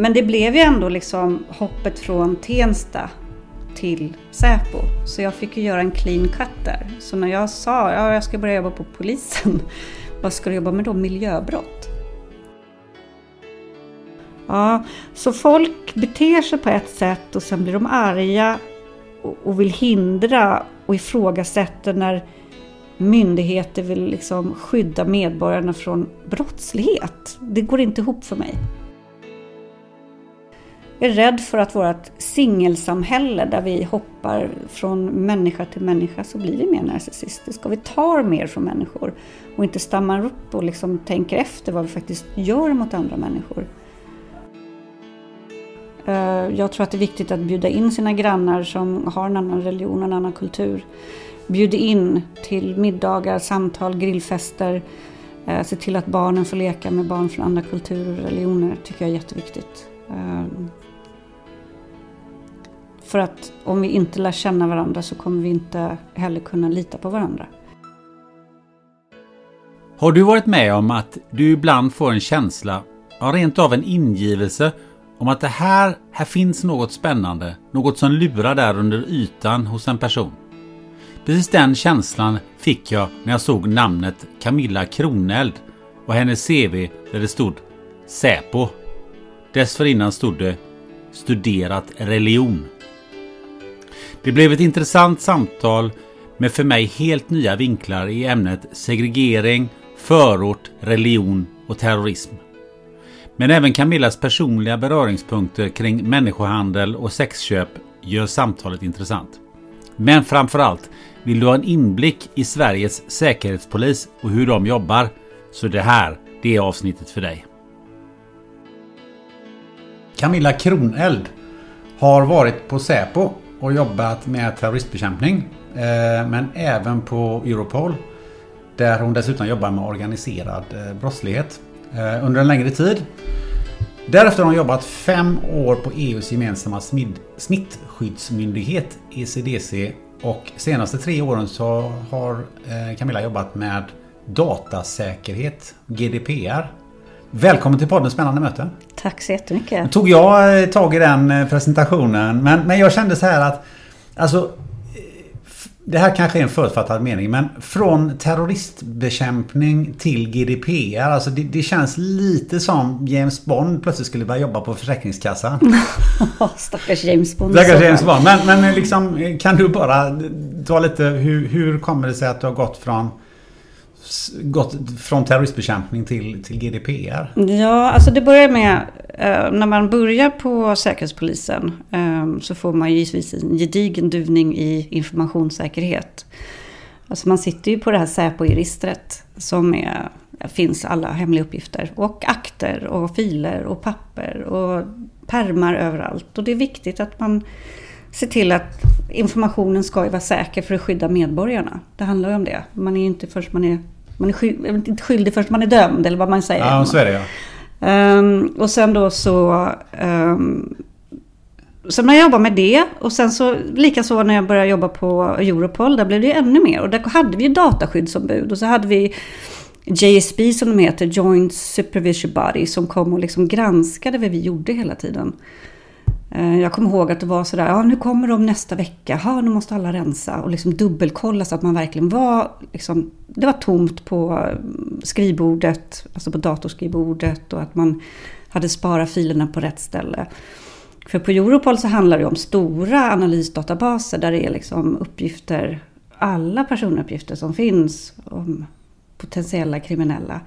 Men det blev ju ändå liksom hoppet från Tensta till Säpo. Så jag fick ju göra en clean cut där. Så när jag sa att ja, jag ska börja jobba på polisen, vad ska du jobba med då? Miljöbrott? Ja, så folk beter sig på ett sätt och sen blir de arga och vill hindra och ifrågasätter när myndigheter vill liksom skydda medborgarna från brottslighet. Det går inte ihop för mig är rädd för att vårt singelsamhälle där vi hoppar från människa till människa så blir vi mer narcissistiska och vi tar mer från människor och inte stammar upp och liksom tänker efter vad vi faktiskt gör mot andra människor. Eh, jag tror att det är viktigt att bjuda in sina grannar som har en annan religion och en annan kultur. Bjud in till middagar, samtal, grillfester. Eh, se till att barnen får leka med barn från andra kulturer och religioner tycker jag är jätteviktigt. Eh, för att om vi inte lär känna varandra så kommer vi inte heller kunna lita på varandra. Har du varit med om att du ibland får en känsla, ja rent av en ingivelse om att det här, här finns något spännande, något som lurar där under ytan hos en person? Precis den känslan fick jag när jag såg namnet Camilla Kroneld och hennes CV där det stod Säpo. Dessförinnan stod det Studerat religion. Det blev ett intressant samtal med för mig helt nya vinklar i ämnet segregering, förort, religion och terrorism. Men även Camillas personliga beröringspunkter kring människohandel och sexköp gör samtalet intressant. Men framförallt, vill du ha en inblick i Sveriges säkerhetspolis och hur de jobbar så det här, det är avsnittet för dig. Camilla Kroneld har varit på Säpo och jobbat med terroristbekämpning. Eh, men även på Europol. Där hon dessutom jobbar med organiserad eh, brottslighet eh, under en längre tid. Därefter har hon jobbat fem år på EUs gemensamma smittskyddsmyndighet ECDC och senaste tre åren så har Camilla jobbat med datasäkerhet, GDPR. Välkommen till podden Spännande möte. Tack så jättemycket. Nu tog jag eh, tag i den eh, presentationen. Men, men jag kände så här att Alltså eh, det här kanske är en förutfattad mening men från terroristbekämpning till GDPR. Alltså det, det, känns lite som James Bond plötsligt skulle börja jobba på Försäkringskassan. Stackars James Bond. Stackars James Bond. Men, men liksom, kan du bara ta lite hur, hur kommer det sig att du har gått från gått från terroristbekämpning till, till GDPR? Ja, alltså det börjar med eh, när man börjar på Säkerhetspolisen ehm, så får man givetvis en gedigen duvning i informationssäkerhet. Alltså man sitter ju på det här Säpo-registret som är, finns alla hemliga uppgifter och akter och filer och papper och permar överallt. Och det är viktigt att man ser till att informationen ska vara säker för att skydda medborgarna. Det handlar ju om det. Man är inte först man är man är skyld, inte skyldig förrän man är dömd eller vad man säger. Ja, så är det ja. Um, och sen då så... Um, så när jag jobbade med det och sen så likaså när jag började jobba på Europol, där blev det ju ännu mer. Och där hade vi ju dataskyddsombud och så hade vi JSB som de heter, Joint Supervision Body, som kom och liksom granskade vad vi gjorde hela tiden. Eh, jag kommer ihåg att det var sådär, ja nu kommer de nästa vecka, ja nu måste alla rensa och liksom dubbelkolla så att man verkligen var, liksom, det var tomt på mm, skrivbordet, alltså på datorskrivbordet och att man hade sparat filerna på rätt ställe. För på Europol så handlar det om stora analysdatabaser där det är liksom uppgifter, alla personuppgifter som finns om potentiella kriminella,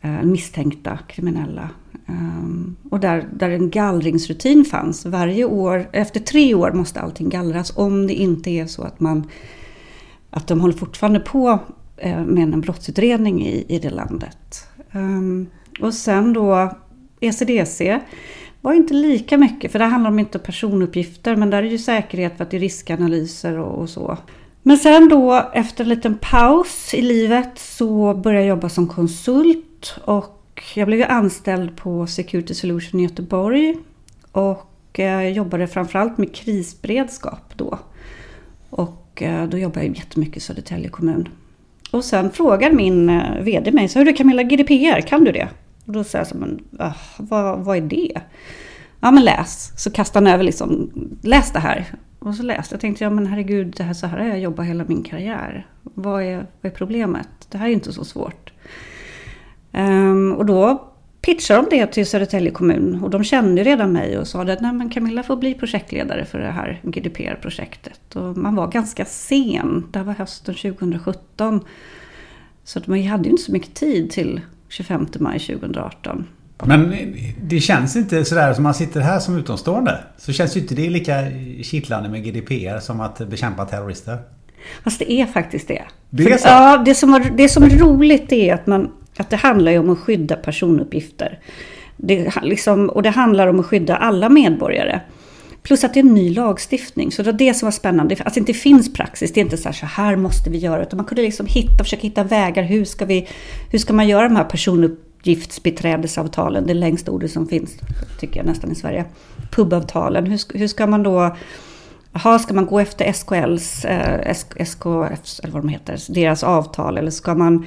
eh, misstänkta kriminella. Ehm, och där, där en gallringsrutin fanns. Varje år, efter tre år måste allting gallras om det inte är så att man att de håller fortfarande på eh, med en brottsutredning i, i det landet. Ehm, och sen då ECDC var inte lika mycket, för det handlar om inte personuppgifter, men där är ju säkerhet för att det är riskanalyser och, och så. Men sen då efter en liten paus i livet så började jag jobba som konsult och jag blev anställd på Security Solution i Göteborg och eh, jobbade framförallt med krisberedskap då. Och eh, då jobbade jag jättemycket i Södertälje kommun. Och sen frågar min eh, VD mig, så hur du Camilla GDPR, kan du det? Och då säger jag så men ah, vad, vad är det? Ja men läs. Så kastar han över liksom, läs det här. Och så läste jag tänkte, ja men herregud, det här, så här har jag jobbat hela min karriär. Vad är, vad är problemet? Det här är inte så svårt. Um, och då pitchade de det till Södertälje kommun och de kände redan mig och sa att Nej, men Camilla får bli projektledare för det här GDPR-projektet. Och man var ganska sen, det var hösten 2017. Så man hade ju inte så mycket tid till 25 maj 2018. Men det känns inte sådär som man sitter här som utomstående. Så känns ju inte det lika kittlande med GDPR som att bekämpa terrorister. Fast det är faktiskt det. Det är så? ja, det som, var, det som är roligt är att, man, att det handlar ju om att skydda personuppgifter. Det, liksom, och det handlar om att skydda alla medborgare. Plus att det är en ny lagstiftning. Så det var det som var spännande. Att det inte finns praxis. Det är inte så här, så här måste vi göra. Utan man kunde liksom hitta, försöka hitta vägar. Hur ska, vi, hur ska man göra de här personuppgiftsbiträdesavtalen? Det längsta ordet som finns, tycker jag nästan i Sverige. Pubavtalen. Hur, hur ska man då... Aha, ska man gå efter SKLs, eh, SKFs, eller vad de heter, deras avtal? Eller ska man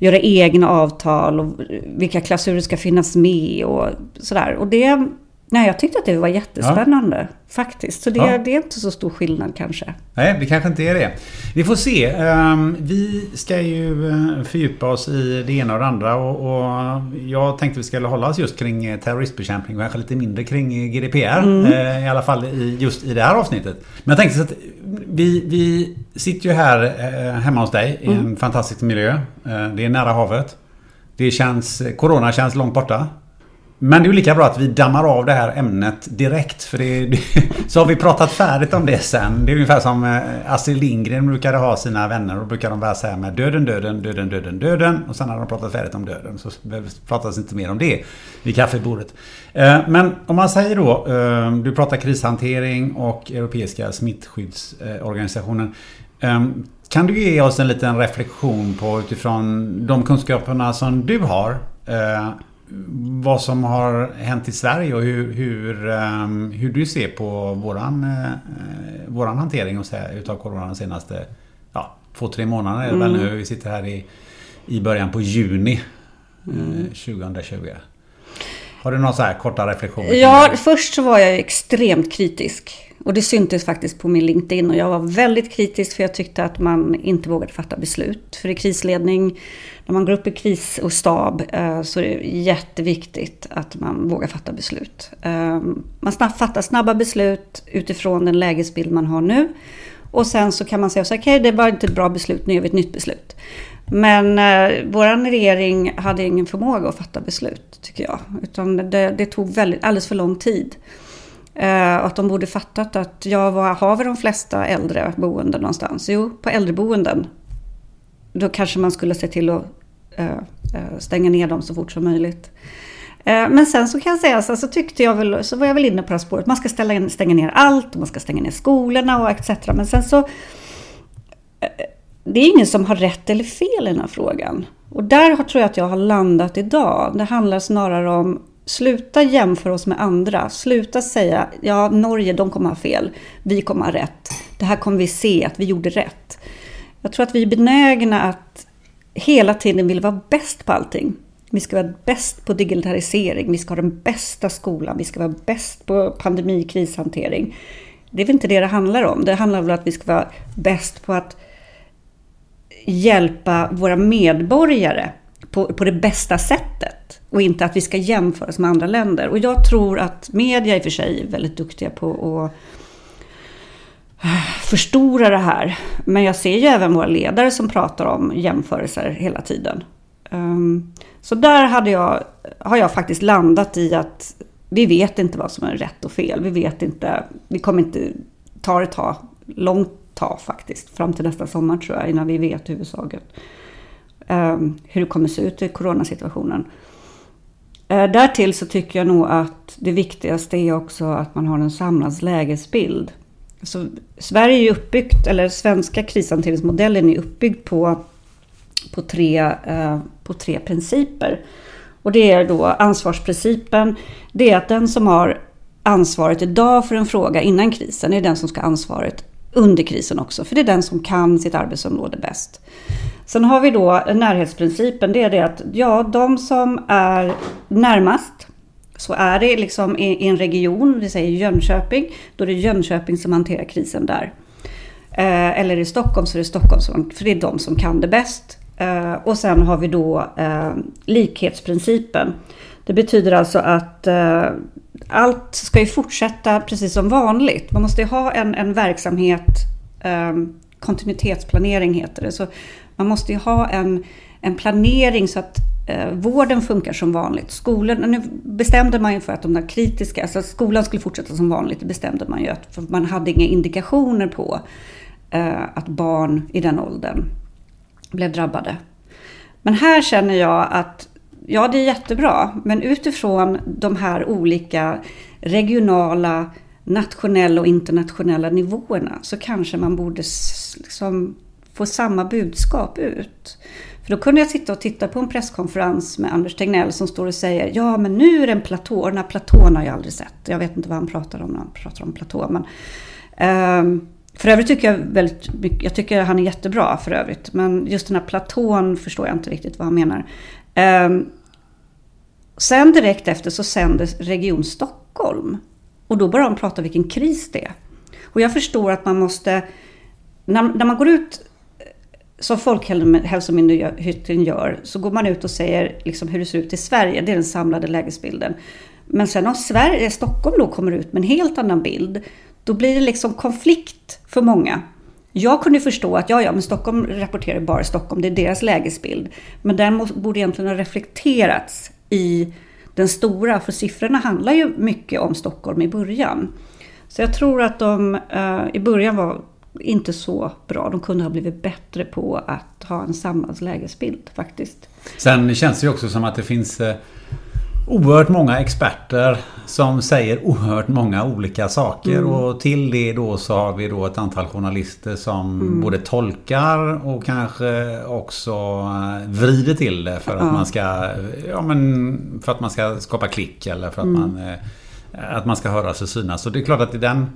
göra egna avtal? Och vilka klausuler ska finnas med? Och sådär. Och det Nej, jag tyckte att det var jättespännande ja. faktiskt. Så det, ja. det, är inte så stor skillnad kanske. Nej, det kanske inte är det. Vi får se. Ehm, vi ska ju eh, fördjupa oss i det ena och det andra. Och, jag tänkte att vi skulle hålla oss just kring eh, terroristbekämpning och kanske lite mindre kring GDPR. Mm. Eh, I alla fall just i det här avsnittet. Men jag tänkte så att vi, vi sitter ju här hemma hos dig i en mm. fantastisk miljö. Det är nära havet. Det känns, corona känns långt borta. Men det är lika bra att vi dammar av det här ämnet direkt. För det, så har vi pratat färdigt om det sen. Det är ungefär som eh, Astrid Lindgren brukade ha sina vänner. och brukar de börja säga med döden, döden, döden, döden, döden. Och sen har de pratat färdigt om döden. Så pratas inte mer om det vid kaffebordet. Eh, men om man säger då, eh, du pratar krishantering och Europeiska smittskyddsorganisationen. Kan du ge oss en liten reflektion på utifrån de kunskaperna som du har? Vad som har hänt i Sverige och hur, hur, um, hur du ser på våran, uh, våran hantering utav corona de senaste ja, två, tre månaderna är det mm. väl nu. Vi sitter här i, i början på juni mm. uh, 2020. Har du några så här korta reflektioner? Ja, först så var jag extremt kritisk. Och det syntes faktiskt på min LinkedIn och jag var väldigt kritisk för jag tyckte att man inte vågade fatta beslut. För i krisledning, när man går upp i kris och stab eh, så är det jätteviktigt att man vågar fatta beslut. Eh, man fattar snabba beslut utifrån den lägesbild man har nu. Och sen så kan man säga så okej okay, det var inte ett bra beslut, nu gör vi ett nytt beslut. Men eh, vår regering hade ingen förmåga att fatta beslut, tycker jag. Utan det, det tog väldigt, alldeles för lång tid. Eh, att de borde fattat att, ja, var har vi de flesta äldreboenden någonstans? Jo, på äldreboenden. Då kanske man skulle se till att eh, eh, stänga ner dem så fort som möjligt. Eh, men sen så kan jag säga så, så tyckte jag väl, så var jag väl inne på det här spåret. Man ska ställa, stänga ner allt man ska stänga ner skolorna och etc. Men sen så eh, det är ingen som har rätt eller fel i den här frågan. Och där tror jag att jag har landat idag. Det handlar snarare om Sluta jämföra oss med andra. Sluta säga ja, Norge de kommer ha fel, vi kommer ha rätt. Det här kommer vi se att vi gjorde rätt. Jag tror att vi är benägna att hela tiden vill vara bäst på allting. Vi ska vara bäst på digitalisering, vi ska ha den bästa skolan, vi ska vara bäst på pandemikrishantering. Det är väl inte det det handlar om. Det handlar väl om att vi ska vara bäst på att hjälpa våra medborgare på, på det bästa sättet. Och inte att vi ska jämföra oss med andra länder. Och jag tror att media i och för sig är väldigt duktiga på att eh, förstora det här. Men jag ser ju även våra ledare som pratar om jämförelser hela tiden. Ehm, så där hade jag, har jag faktiskt landat i att vi vet inte vad som är rätt och fel. Vi vet inte, vi kommer inte ta det ta, långt ta faktiskt, fram till nästa sommar tror jag, innan vi vet huvudsaken ehm, hur det kommer se ut i coronasituationen. Eh, därtill så tycker jag nog att det viktigaste är också att man har en samlad lägesbild. Så Sverige är ju uppbyggt, eller svenska krishanteringsmodellen är uppbyggd på, på, tre, eh, på tre principer. Och det är då ansvarsprincipen. Det är att den som har ansvaret idag för en fråga innan krisen är den som ska ha ansvaret under krisen också. För det är den som kan sitt arbetsområde bäst. Sen har vi då närhetsprincipen. Det är det att ja, de som är närmast så är det liksom i en region, vi säger Jönköping, då är det Jönköping som hanterar krisen där. Eh, eller i Stockholm så är det Stockholm, som, för det är de som kan det bäst. Eh, och sen har vi då eh, likhetsprincipen. Det betyder alltså att eh, allt ska ju fortsätta precis som vanligt. Man måste ju ha en, en verksamhet, ehm, kontinuitetsplanering heter det. Så man måste ju ha en, en planering så att eh, vården funkar som vanligt. Skolan, nu bestämde man ju för att de där kritiska, alltså skolan skulle fortsätta som vanligt, det bestämde man ju för man hade inga indikationer på eh, att barn i den åldern blev drabbade. Men här känner jag att ja, det är jättebra, men utifrån de här olika regionala, nationella och internationella nivåerna så kanske man borde liksom få samma budskap ut. För då kunde jag sitta och titta på en presskonferens med Anders Tegnell som står och säger ja men nu är det en platå, den här platån har jag aldrig sett. Jag vet inte vad han pratar om när han pratar om platå. Men, um, för övrigt tycker jag väldigt mycket, jag tycker han är jättebra för övrigt. Men just den här platån förstår jag inte riktigt vad han menar. Ehm, sen direkt efter så sändes Region Stockholm. Och då börjar de prata vilken kris det är. Och jag förstår att man måste, när, när man går ut eh, som Folkhälsomyndigheten gör, så går man ut och säger liksom hur det ser ut i Sverige. Det är den samlade lägesbilden. Men sen om Sverige, Stockholm då kommer ut med en helt annan bild, då blir det liksom konflikt för många. Jag kunde förstå att ja, ja, men Stockholm rapporterar bara Stockholm, det är deras lägesbild. Men den borde egentligen ha reflekterats i den stora, för siffrorna handlar ju mycket om Stockholm i början. Så jag tror att de uh, i början var inte så bra. De kunde ha blivit bättre på att ha en samlad lägesbild faktiskt. Sen känns det ju också som att det finns uh oerhört många experter som säger oerhört många olika saker. Mm. Och till det då så har vi då ett antal journalister som mm. både tolkar och kanske också eh, vrider till det för att ja. man ska ja, men för att man ska skapa klick eller för att mm. man eh, att man ska höras och synas. Så det är klart att i den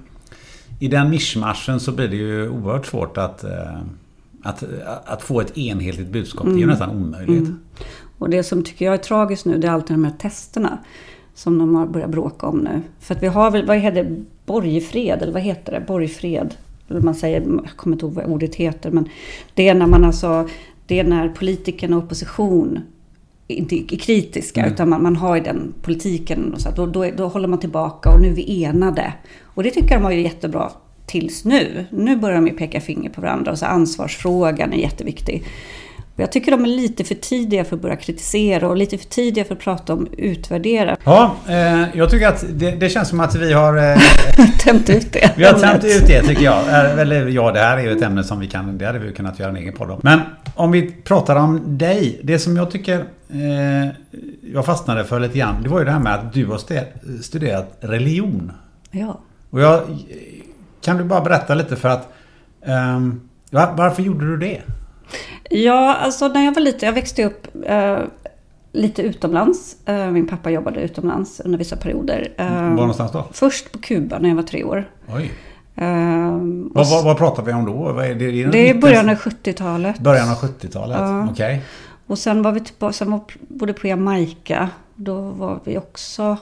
i den mischmaschen så blir det ju oerhört svårt att eh, att, att få ett enhetligt budskap. Det är ju mm. nästan omöjligt. Och det som tycker jag är tragiskt nu, det är alltid de här testerna. Som de har börjat bråka om nu. För att vi har väl, vad heter det, borgfred, eller vad heter det? Borgfred. Eller man säger, jag kommer inte ihåg vad ordet heter, men det är när man alltså, det är när politikerna och opposition inte är kritiska, mm. utan man, man har ju den politiken. Och så, då, då, då håller man tillbaka och nu är vi enade. Och det tycker de var ju jättebra tills nu. Nu börjar de ju peka finger på varandra och så ansvarsfrågan är jätteviktig. Jag tycker de är lite för tidiga för att börja kritisera och lite för tidiga för att prata om utvärdera. Ja, eh, jag tycker att det, det, känns som att vi har... Eh, tämt ut det. Vi har tämt ut det tycker jag. Eller ja, det här är ju ett ämne som vi kan... Det hade vi kunnat göra en egen podd om. Men om vi pratar om dig. Det som jag tycker eh, jag fastnade för lite grann. Det var ju det här med att du har studerat religion. Ja. Och jag... Kan du bara berätta lite för att... Um, varför gjorde du det? Ja, alltså när jag var liten, jag växte upp eh, lite utomlands. Eh, min pappa jobbade utomlands under vissa perioder. Eh, var någonstans då? Först på Kuba när jag var tre år. Oj. Och Vad, vad, vad pratar vi om då? Är det, är det är början av 70-talet. början av 70-talet? Ja. Okej. Och sen var vi tillbaka, sen var bodde på Jamaica. Då var vi också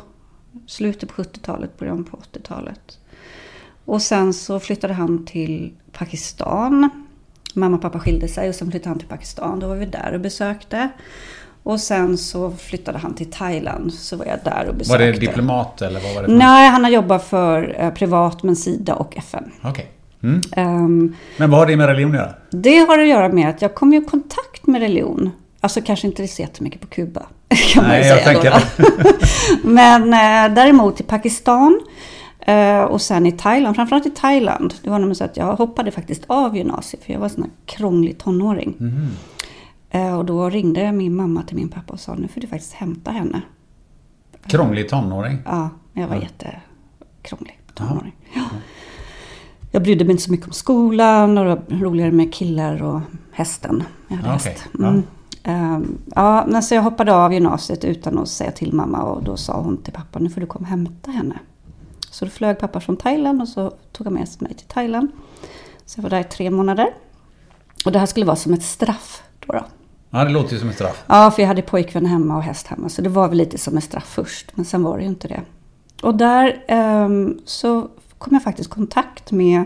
slutet på 70-talet, början på 80-talet. Och sen så flyttade han till Pakistan. Mamma och pappa skilde sig och sen flyttade han till Pakistan. Då var vi där och besökte. Och sen så flyttade han till Thailand. Så var jag där och Var besökte. det diplomat eller vad var det? Nej, han har jobbat för eh, privat men Sida och FN. Okej. Mm. Ehm, Men vad har det med religion att göra? det har att göra med att jag kom i kontakt med religion. Alltså kanske inte så jättemycket på Kuba. Kan man Nej, ju jag säga då, tänker då. Men eh, däremot i Pakistan och sen i Thailand. Framförallt i Thailand. Det var nämligen så att jag hoppade faktiskt av gymnasiet. För jag var en sån här krånglig tonåring. Eh, och då ringde min mamma till min pappa och sa nu får du faktiskt hämta henne. Krånglig tonåring? Ja, jag var jättekrånglig tonåring. Ja. Jag brydde mig inte så mycket om skolan och det var roligare med killar och hästen. Jag hade Okej, häst. Mm. Ehm, Ja, så jag hoppade av gymnasiet utan att säga till mamma och då sa hon till pappa nu får du komma och hämta henne. Så då flög pappa från Thailand och så tog han med mig till Thailand. Så jag var där i tre månader. Och det här skulle vara som ett straff då. då. Ja, det låter ju som ett straff. Ja, för jag hade pojkvän hemma och häst hemma. Så det var väl lite som ett straff först. Men sen var det ju inte det. Och där ehm, så kom jag faktiskt i kontakt med,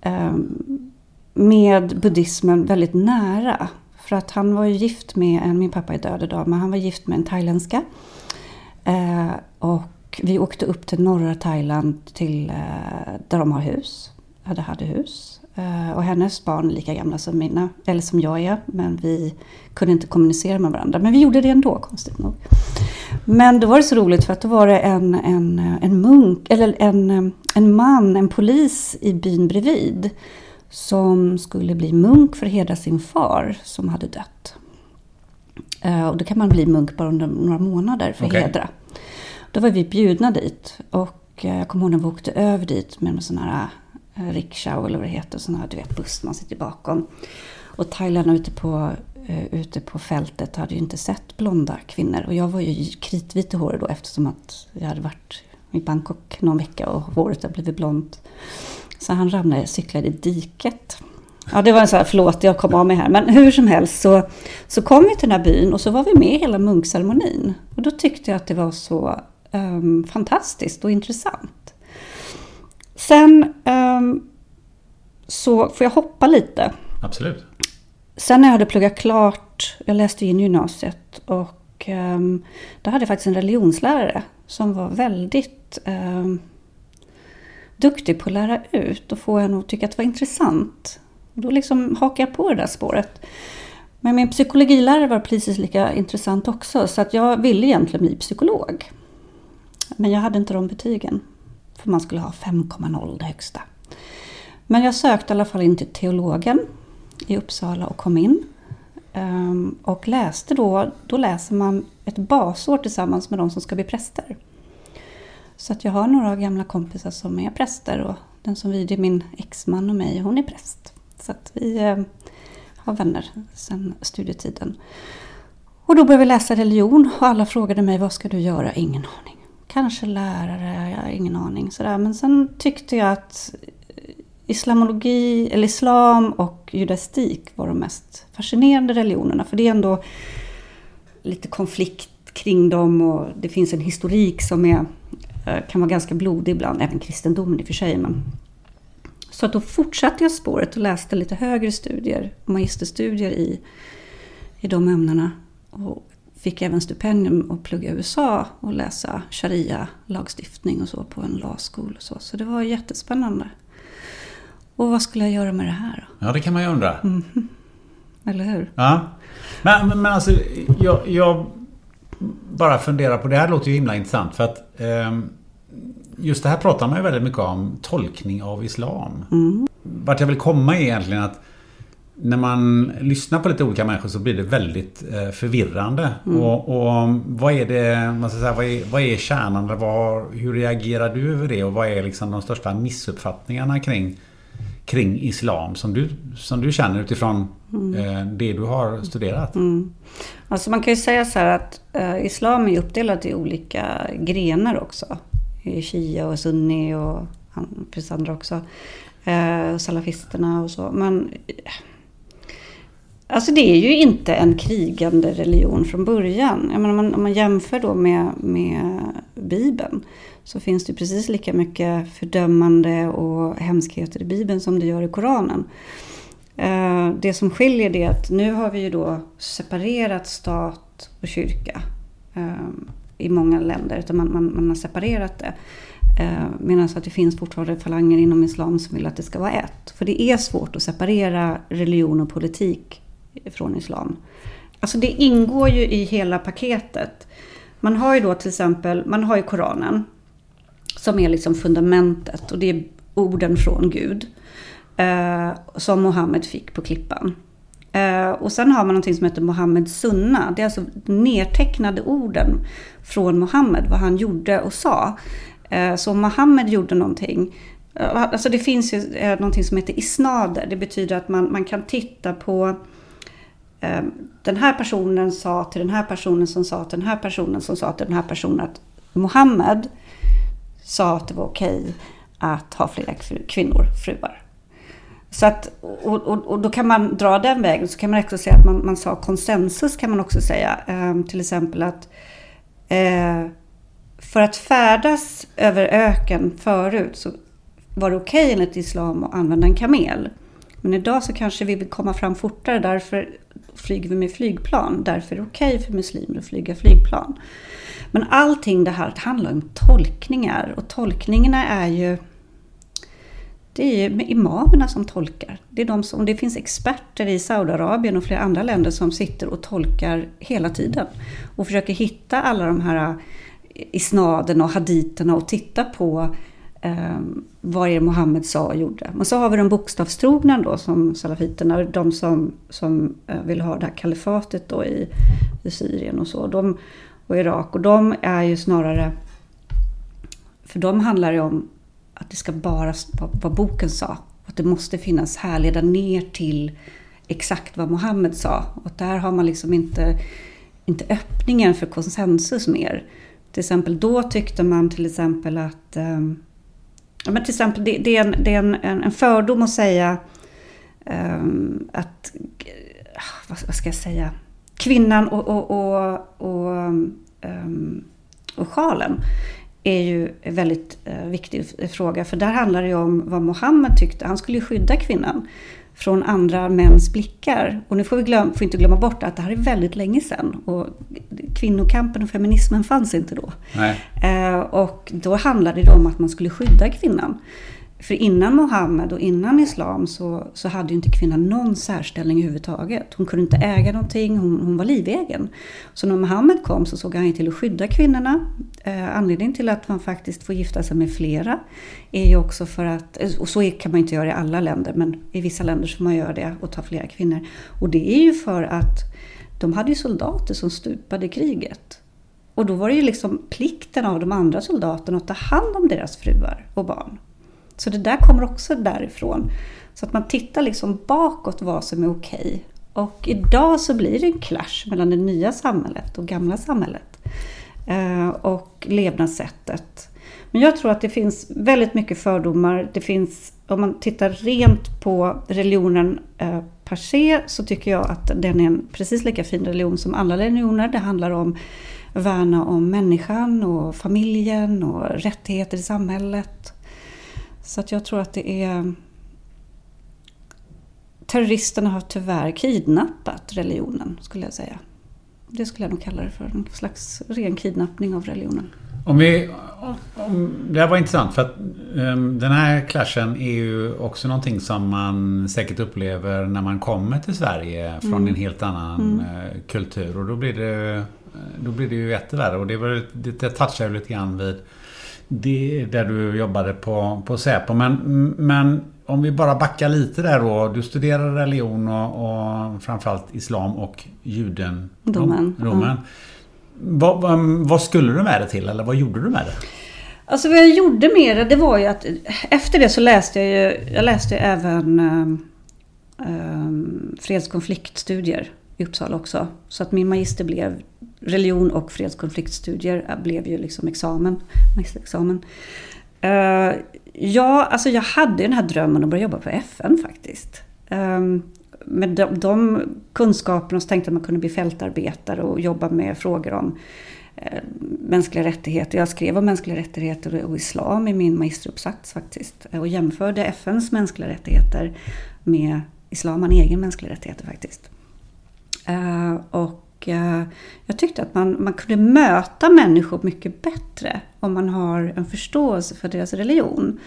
ehm, med buddhismen väldigt nära. För att han var ju gift med en, min pappa är död idag, men han var gift med en thailändska. Eh, och vi åkte upp till norra Thailand till eh, där de har hus. Hade, hade hus. Eh, och hennes barn är lika gamla som mina, eller som jag är. Men vi kunde inte kommunicera med varandra. Men vi gjorde det ändå, konstigt nog. Men då var det så roligt för att då var det en, en, en munk, eller en, en man, en polis i byn bredvid. Som skulle bli munk för att hedra sin far som hade dött. Eh, Och då kan man bli munk bara under några månader för att Okej. hedra. Då var vi bjudna dit. Och eh, jag kommer ihåg när vi åkte över dit med en sån här eh, rickshaw eller vad det heter. Sån här du vet, buss man sitter bakom. Och thailändarna ute på, eh, ute på fältet hade ju inte sett blonda kvinnor. Och jag var ju kritvit i håret då eftersom att jag hade varit i Bangkok någon vecka och håret hade blivit blont. Så han ramlade, cyklade i diket. Ja, det var en sån här, förlåt jag kom av mig här. Men hur som helst så, så kom vi till den här byn och så var vi med i hela munkceremonin. Och då tyckte jag att det var så ehm, fantastiskt och intressant. Sen ehm, så får jag hoppa lite. Absolut. Sen när jag hade pluggat klart, jag läste in gymnasiet och um, då hade jag faktiskt en religionslärare som var väldigt um, duktig på att lära ut och få en att tycka att det var intressant. Och då liksom hakade jag på det där spåret. Men min psykologilärare var precis lika intressant också så att jag ville egentligen bli psykolog. Men jag hade inte de betygen. För man skulle ha 5,0 det högsta. Men jag sökte i alla fall in till teologen i Uppsala och kom in. Ehm, och läste då, då läser man ett basår tillsammans med de som ska bli präster. Så att jag har några gamla kompisar som är präster och den som viger min exman och mig, hon är präst. Så att vi eh, har vänner sedan studietiden. Och då började vi läsa religion och alla frågade mig vad ska du göra? Ingen aning. Kanske lärare, jag har ingen aning. Sådär. Men sen tyckte jag att islamologi, eller islam och judaistik var de mest fascinerande religionerna. För det är ändå lite konflikt kring dem och det finns en historik som är, eh, kan vara ganska blodig ibland, även kristendomen i och för sig. Men. Så att då fortsatte jag spåret och läste lite högre studier, magisterstudier i, i de ämnena. Och fick även stipendium att plugga i USA och läsa sharia-lagstiftning och så på en school och så. Så det var jättespännande. Och vad skulle jag göra med det här då? Ja, det kan man ju undra. Eller hur? Ja. Men, men, men alltså, jag, jag bara funderar på, det här låter ju himla intressant för att ehm, just det här pratar man ju väldigt mycket om, tolkning av Islam. Vart jag vill komma är egentligen att när man lyssnar på lite olika människor så blir det väldigt eh, förvirrande. Och, och vad är det, man ska säga, vad är, vad är kärnan? Vad, hur reagerar du över det? Och vad är liksom de största missuppfattningarna kring, kring Islam som du, som du känner utifrån eh, det du har studerat? Alltså man kan ju säga så här att eh, islam är uppdelat i olika grenar också. Shia och sunni och finns andra också. Eh, salafisterna och så. Men Alltså det är ju inte en krigande religion från början. Jag menar, om, man, om man jämför då med, med Bibeln så finns det precis lika mycket fördömande och hemskheter i Bibeln som det gör i Koranen. Eh, det som skiljer det är att nu har vi ju då separerat stat och kyrka eh, i många länder. Utan man, man, man har separerat det. Eh, Medan att det finns fortfarande falanger inom islam som vill att det ska vara ett. För det är svårt att separera religion och politik från islam. Alltså det ingår ju i hela paketet. Man har ju då till exempel, man har ju Koranen. Som är liksom fundamentet och det är orden från Gud. Eh, som Mohammed fick på klippan. Eh, och sen har man någonting som heter Mohammeds sunna. Det är alltså nedtecknade orden från Mohammed, vad han gjorde och sa. Eh, så om Mohammed gjorde någonting, eh, alltså det finns ju eh, någonting som heter isnader. Det betyder att man, man kan titta på Ehm, den här personen sa till den här personen som sa till den här personen som sa till den här personen att Mohammed sa att det var okej att ha flera kvinnor, fruar. Så att, och, och, och, då kan man dra den vägen. Så kan man också säga att man, man sa konsensus kan man också säga. Eh, till exempel att eh, för att färdas över öken förut så var det okej okay enligt islam att använda en kamel. Men idag så kanske vi vill komma fram fortare, därför flyger vi med flygplan. Därför är det okej okay för muslimer att flyga flygplan. Men allting det här handlar om tolkningar och tolkningarna är ju det är ju imamerna som tolkar. Det, är de som, det finns experter i Saudiarabien och flera andra länder som sitter och tolkar hela tiden. Och försöker hitta alla de här isnaderna och haditerna och titta på eh, vad är Mohammed sa och gjorde. Men så har vi de bokstavstrogna då som salafiterna, de som, som eh, vill ha det här kalifatet då i, i Syrien och så. De, och Irak. Och de är ju snarare, för de handlar det om att det ska bara vara vad boken sa. Att det måste finnas härleda ner till exakt vad Mohammed sa. Och där har man liksom inte, inte öppningen för konsensus mer. Till exempel då tyckte man till exempel att um, Ja, men till exempel, det, det är, en, det är en, en, fördom att säga um, att, ah, vad, vad, ska jag säga, kvinnan och, och, och, och, um, och sjalen är ju en väldigt uh, viktig fråga. För där handlar det ju om vad Mohammed tyckte. Han skulle ju skydda kvinnan från andra mäns blickar. Och nu får vi glöm, får inte glömma bort att det här är väldigt länge sedan. Och kvinnokampen och feminismen fanns inte då. Eh, och då handlade det om att man skulle skydda kvinnan. För innan Mohammed och innan Islam så, så hade ju inte kvinnan någon särställning överhuvudtaget. Hon kunde inte äga någonting, hon, hon var livegen. Så när Mohammed kom så såg han till att skydda kvinnorna. Eh, anledningen till att man faktiskt får gifta sig med flera är ju också för att, eh, och så kan man inte göra i alla länder, men i vissa länder så får man göra det och ta flera kvinnor. Och det är ju för att de hade ju soldater som stupade i kriget. Och då var det ju liksom plikten av de andra soldaterna att ta hand om deras fruar och barn. Så det där kommer också därifrån. Så att man tittar liksom bakåt vad som är okej. Och idag så blir det en clash mellan det nya samhället och gamla samhället. Eh, och levnadssättet. Men jag tror att det finns väldigt mycket fördomar. Det finns, om man tittar rent på religionen eh, per se så tycker jag att den är en precis lika fin religion som alla religioner. Det handlar om att värna om människan och familjen och rättigheter i samhället. Så att jag tror att det är... Terroristerna har tyvärr kidnappat religionen, skulle jag säga. Det skulle jag nog kalla det för. En slags ren kidnappning av religionen. Om vi, om, det här var intressant för att um, den här clashen är ju också någonting som man säkert upplever när man kommer till Sverige från mm. en helt annan mm. uh, kultur. Och då blir det, då blir det ju jättevärre. Och det, var, det, det touchar ju lite grann vid det, där du jobbade på, på Säpo. Men, men om vi bara backar lite där då. Du studerade religion och, och framförallt islam och judendomen. Mm. Vad, vad, vad, skulle du med det till eller vad gjorde du med det? Alltså vad jag gjorde med det, det var ju att efter det så läste jag ju, jag läste även um, um, fredskonfliktstudier i Uppsala också. Så att min magister blev religion och fredskonfliktstudier blev ju liksom examen, magisterexamen. Uh, ja, alltså jag hade den här drömmen att börja jobba på FN faktiskt. Ehm, um, med de, de kunskaperna så tänkte jag att man kunde bli fältarbetare och jobba med frågor om eh, mänskliga rättigheter. Jag skrev om mänskliga rättigheter och islam i min magisteruppsats faktiskt. Eh, och jämförde FNs mänskliga rättigheter med islam, man egen mänskliga rättigheter faktiskt. Eh, och uh, jag tyckte att man, man kunde möta människor mycket bättre om man har en förståelse för deras religion.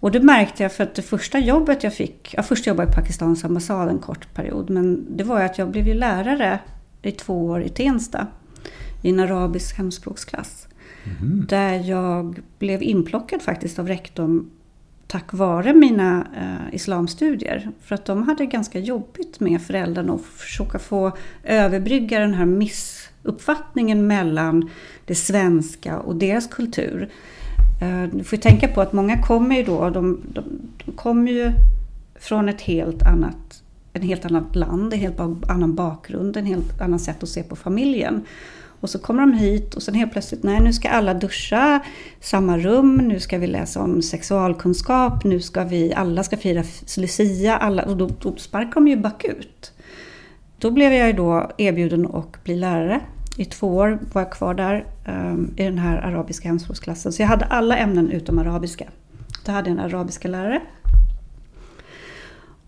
Och det märkte jag för att det första jobbet jag fick, ja först jobbade jag i Pakistans ambassad en kort period, men det var ju att jag blev ju lärare i två år i Tensta i en arabisk hemspråksklass. Mm. Där jag blev inplockad faktiskt av rektorn tack vare mina eh, islamstudier. För att de hade ganska jobbigt med föräldrarna och försöka få överbrygga den här missuppfattningen mellan det svenska och deras kultur. Eh, du får tänka på att många kommer ju då, de, de, de kommer ju från ett helt annat, en helt annat land, en helt annan bakgrund, en helt annat sätt att se på familjen. Och så kommer de hit och sen helt plötsligt, nej nu ska alla duscha samma rum, nu ska vi läsa om sexualkunskap, nu ska vi, alla ska fira Lucia, alla, och då, då sparkar de ju bakut. Då blev jag ju då erbjuden att bli lärare i två år var jag kvar där um, i den här arabiska hemspråksklassen. Så jag hade alla ämnen utom arabiska. Då hade jag en arabiska lärare.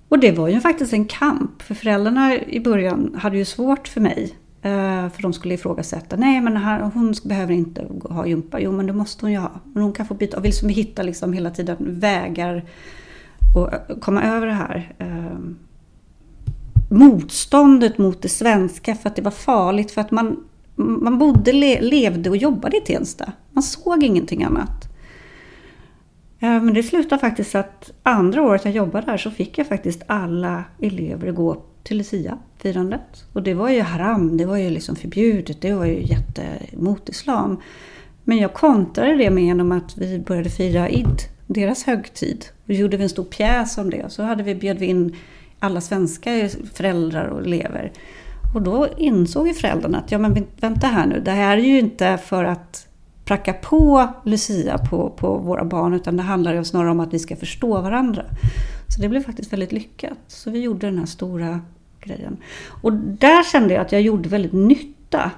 Och det var ju faktiskt en kamp, för föräldrarna i början hade ju svårt för mig. Eh, för de skulle ifrågasätta, nej men här, hon behöver inte ha gympa. Jo men det måste hon ju ha. Men hon kan få byta, och vill som hitta liksom hela tiden vägar att eh, komma över det här. Eh, motståndet mot det svenska för att det var farligt. För att man, man bodde, levde och jobbade i Tensta. Man såg ingenting annat. Men det slutade faktiskt att andra året jag jobbade där så fick jag faktiskt alla elever gå till Lucia-firandet. Och det var ju haram, det var ju liksom förbjudet, det var ju jättemot islam. Men jag kontrade det med genom att vi började fira Id, deras högtid. Och gjorde vi en stor pjäs om det. Och så hade vi, bjöd vi in alla svenska föräldrar och elever. Och då insåg ju föräldrarna att ja men vänta här nu, det här är ju inte för att pracka på Lucia på, på våra barn utan det handlar ju snarare om att vi ska förstå varandra. Så det blev faktiskt väldigt lyckat. Så vi gjorde den här stora grejen. Och där kände jag att jag gjorde väldigt nytta.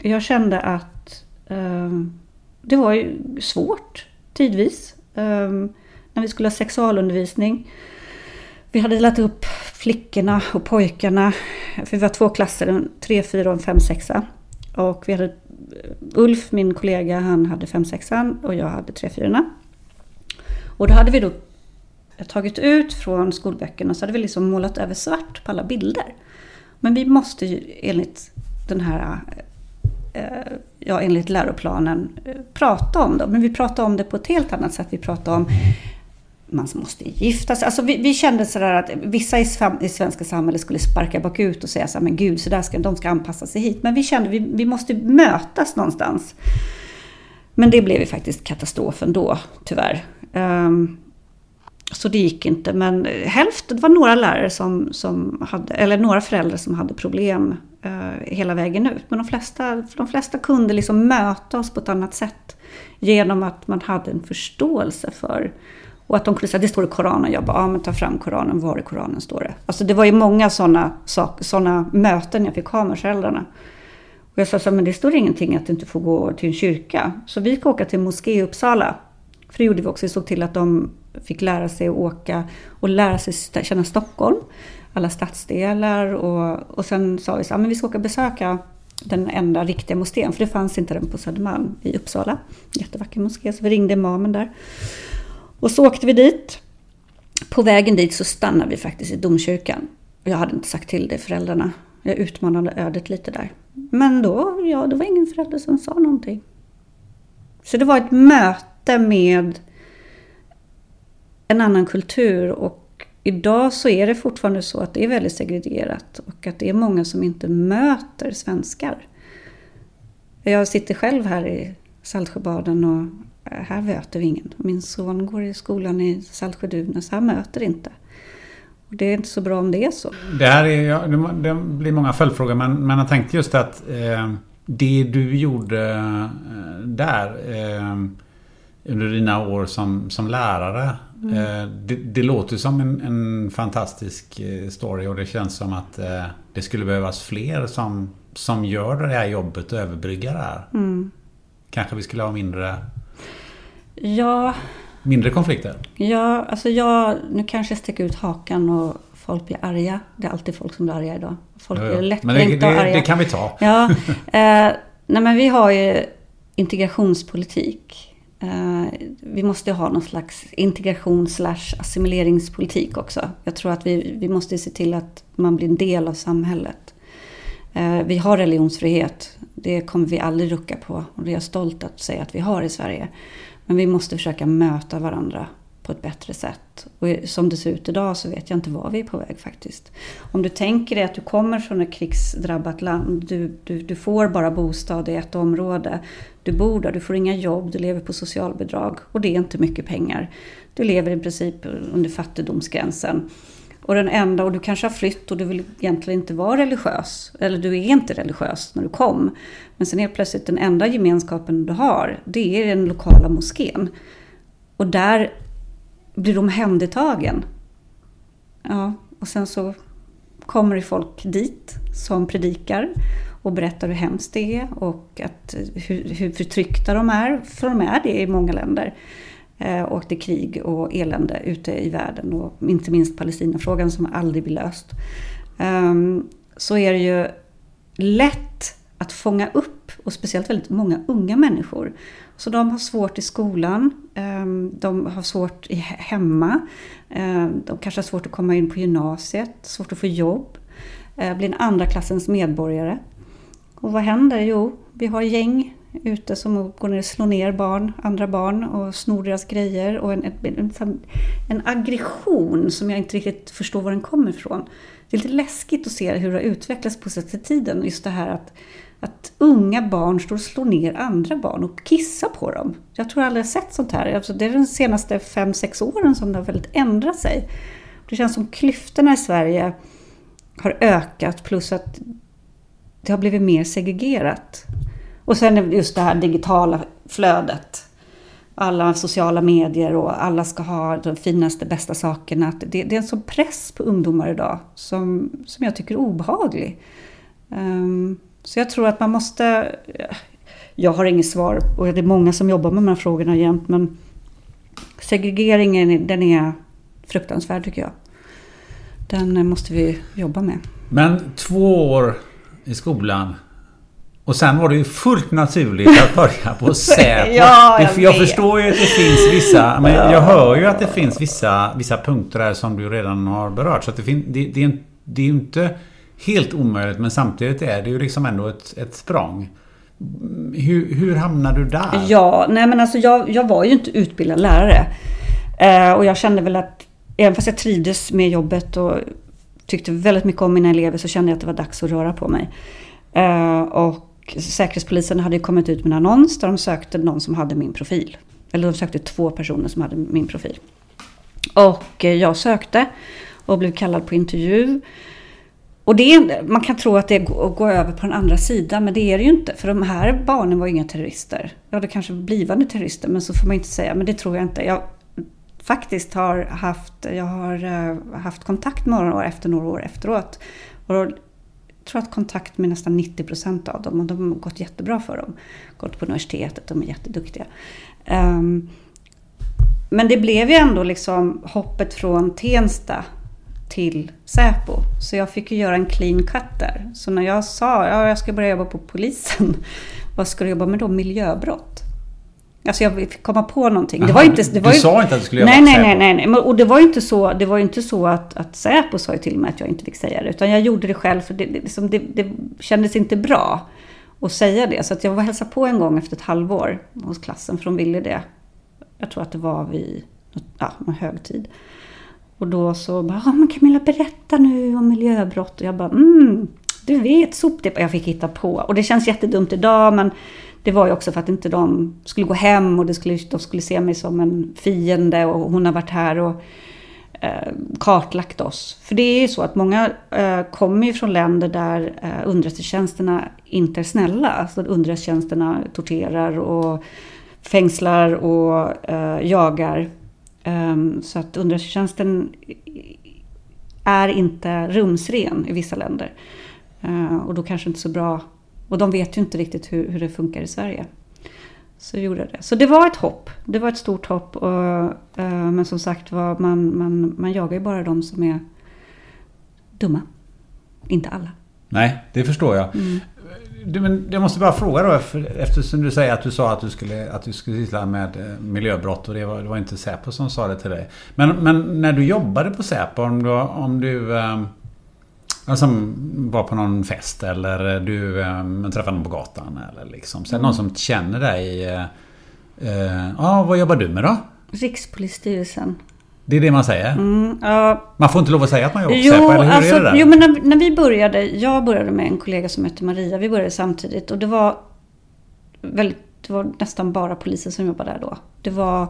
Jag kände att eh, det var ju svårt tidvis. Eh, när vi skulle ha sexualundervisning vi hade delat upp flickorna och pojkarna. För vi var två klasser, en 3, 4 och en 5, 6. Och vi hade Ulf, min kollega, han hade 5, 6 och jag hade 3, 4. Och då hade vi då tagit ut från skolböckerna så hade vi liksom målat över svart på alla bilder. Men vi måste ju enligt den här eh, ja, enligt läroplanen eh, prata om det. Men vi pratade om det på ett helt annat sätt. Vi pratade om man måste gifta sig. Alltså vi, vi kände sådär att vissa i, i svenska samhället skulle sparka bakut och säga så här, men gud, så där ska, de ska anpassa sig hit. Men vi kände att vi, vi måste mötas någonstans. Men det blev ju faktiskt katastrofen då, tyvärr. Um, så det gick inte. Men hälften, det var några lärare som, som hade, eller några föräldrar som hade problem eh, hela vägen ut. Men de flesta, de flesta kunde liksom möta oss på ett annat sätt. Genom att man hade en förståelse för och att de kunde säga, det står i Koranen. Jag bara, ja men ta fram Koranen, var i Koranen står det? Alltså det var ju många sådana såna möten jag fick ha med föräldrarna. Och jag sa så men det står ingenting att du inte får gå till en kyrka. Så vi fick åka till en moské i Uppsala. För det gjorde vi också, vi såg till att de fick lära sig att åka och lära sig känna Stockholm. Alla stadsdelar och, och sen sa vi så men vi ska åka och besöka den enda riktiga moskén, för det fanns inte den på Södermalm i Uppsala. Jättevacker moské, så vi ringde imamen där. Och så åkte vi dit. På vägen dit så stannade vi faktiskt i domkyrkan. Jag hade inte sagt till det föräldrarna. Jag utmanade ödet lite där. Men då, ja, det var ingen förälder som sa någonting. Så det var ett möte med en annan kultur och idag så är det fortfarande så att det är väldigt segregerat och att det är många som inte möter svenskar. Jag sitter själv här i Saltsjöbaden och eh, här möter vi ingen. Min son går i skolan i Saltsjö-Duvnäs, han möter inte. Och det är inte så bra om det är så. Det här är, det blir många följdfrågor men, men jag tänkte just att eh, det du gjorde eh, där eh, under dina år som, som lärare. Mm. Eh, det, det, låter som en, en, fantastisk eh, story och det känns som att eh, det skulle behövas fler som, som gör det här jobbet och överbryggar det här. Mm. Kanske vi skulle ha mindre... Ja... Mindre konflikter? Ja, alltså jag... Nu kanske jag sticker ut hakan och folk blir arga. Det är alltid folk som blir arga idag. Folk är lättkränkta och arga. Det kan vi ta. Ja. Eh, nej men vi har ju integrationspolitik. Eh, vi måste ha någon slags integration slash assimileringspolitik också. Jag tror att vi, vi måste se till att man blir en del av samhället. Eh, vi har religionsfrihet. Det kommer vi aldrig rucka på. Och det är jag stolt att säga att vi har i Sverige. Men vi måste försöka möta varandra på ett bättre sätt. Och som det ser ut idag så vet jag inte var vi är på väg faktiskt. Om du tänker dig att du kommer från ett krigsdrabbat land, du, du, du får bara bostad i ett område. Du bor där, du får inga jobb, du lever på socialbidrag och det är inte mycket pengar. Du lever i princip under fattigdomsgränsen. Och den enda, och du kanske har flytt och du vill egentligen inte vara religiös. Eller du är inte religiös när du kom. Men sen helt plötsligt den enda gemenskapen du har, det är den lokala moskén. Och där blir omhändertagen. Ja, och sen så kommer det folk dit som predikar och berättar hur hemskt det är och att, hur, hur förtryckta de är, för de är det i många länder. Eh, och det är krig och elände ute i världen och inte minst Palestinafrågan som aldrig blir löst. Ehm, så är det ju lätt att fånga upp, och speciellt väldigt många unga människor. Så de har svårt i skolan, ehm, de har svårt hemma, ehm, de kanske har svårt att komma in på gymnasiet, svårt att få jobb, eh, blir en andra klassens medborgare. Och vad händer? Jo, vi har gäng ute som går ner och slår ner barn, andra barn och snor deras grejer. Och en, en, en, aggression som jag inte riktigt förstår var den kommer ifrån. Det är lite läskigt att se hur det har utvecklats på senaste tiden. Just det här att att unga barn står och slår ner andra barn och kissar på dem. Jag tror jag aldrig sett sånt här. Alltså det är de senaste fem sex åren som det har väldigt ändrat sig. Det känns som klyftorna i Sverige har ökat plus att det har blivit mer segregerat. Och sen just det här digitala flödet. Alla sociala medier och alla ska ha de finaste, bästa sakerna. Det, det är en sån press på ungdomar idag som, som jag tycker är obehaglig. Um, så jag tror att man måste... Jag har inget svar och det är många som jobbar med de här frågorna jämt men segregeringen den är fruktansvärd tycker jag. Den måste vi jobba med. Men två år i skolan och sen var det ju fullt naturligt att börja på Säpo. ja, jag, jag förstår ju att det finns vissa... Men jag hör ju att det finns vissa, vissa punkter här som du redan har berört. Så det, fin, det, det, det är ju inte helt omöjligt men samtidigt är det ju liksom ändå ett, ett språng. Hur, hur hamnade du där? Ja, nej men alltså jag, jag var ju inte utbildad lärare. Eh, och jag kände väl att även fast jag trivdes med jobbet och tyckte väldigt mycket om mina elever så kände jag att det var dags att röra på mig. Eh, och Säkerhetspolisen hade kommit ut med en annons där de sökte någon som hade min profil. Eller de sökte två personer som hade min profil. Och eh, jag sökte och blev kallad på intervju. Och det man kan tro att det går över på den andra sidan, men det är det ju inte. För de här barnen var ju inga terrorister. Ja, det kanske blivande terrorister, men så får man inte säga. Men det tror jag inte. Jag faktiskt har haft, jag har eh, haft kontakt med några år efter några år efteråt. Och jag tror att kontakt med nästan 90 procent av dem. Och de har gått jättebra för dem. Gått på universitetet, de är jätteduktiga. Um, men det blev ju ändå liksom hoppet från Tensta till Säpo. Så jag fick ju göra en clean cut där. Så när jag sa att ja, jag ska börja jobba på polisen, vad ska du jobba med då? Miljöbrott? Alltså jag fick komma på någonting. Aha, det var inte, det var du ju, sa inte att du skulle nej, jobba nej, nej, nej, nej. Och det var ju inte så, det var inte så att, att Säpo sa till mig att jag inte fick säga det. Utan jag gjorde det själv för det, det, liksom, det, det kändes inte bra att säga det. Så att jag var hälsa på en gång efter ett halvår hos klassen, för de ville det. Jag tror att det var vid ja, en högtid. Och då så bara, ja men Camilla berätta nu om miljöbrott. Och jag bara, mm, du vet soptipp. Jag fick hitta på. Och det känns jättedumt idag men det var ju också för att inte de skulle gå hem och det skulle, de skulle se mig som en fiende och hon har varit här och eh, kartlagt oss. För det är ju så att många eh, kommer ju från länder där eh, underrättelsetjänsterna inte är snälla. Alltså underrättelsetjänsterna torterar och fängslar och eh, jagar. Ehm, så att underrättelsetjänsten är inte rumsren i vissa länder. Eh, och då kanske inte så bra. Och de vet ju inte riktigt hur, hur det funkar i Sverige. Så gjorde det. Så det var ett hopp. Det var ett stort hopp. Och, uh, men som sagt var, man, man, man jagar ju bara de som är dumma. Inte alla. Nej, det förstår jag. Mm. Du, men jag måste bara fråga då, eftersom du säger att du sa att du skulle, att du skulle syssla med eh, miljöbrott och det var, det var inte Säpo som sa det till dig. Men, men när du jobbade på Säpo, om du, om du um, alltså, var på någon fest eller du um, träffade någon på gatan eller liksom. Så det någon som känner dig. Ja, uh, uh, vad jobbar du med då? Rikspolisstyrelsen. Det är det man säger? Mm, uh, man får inte lov att säga att man jobbar på Säpo, eller hur alltså, är det där? Jo, men när, när, vi började, jag började med en kollega som hette Maria, vi började samtidigt och det var väldigt, det var nästan bara poliser som jobbade där då. Det var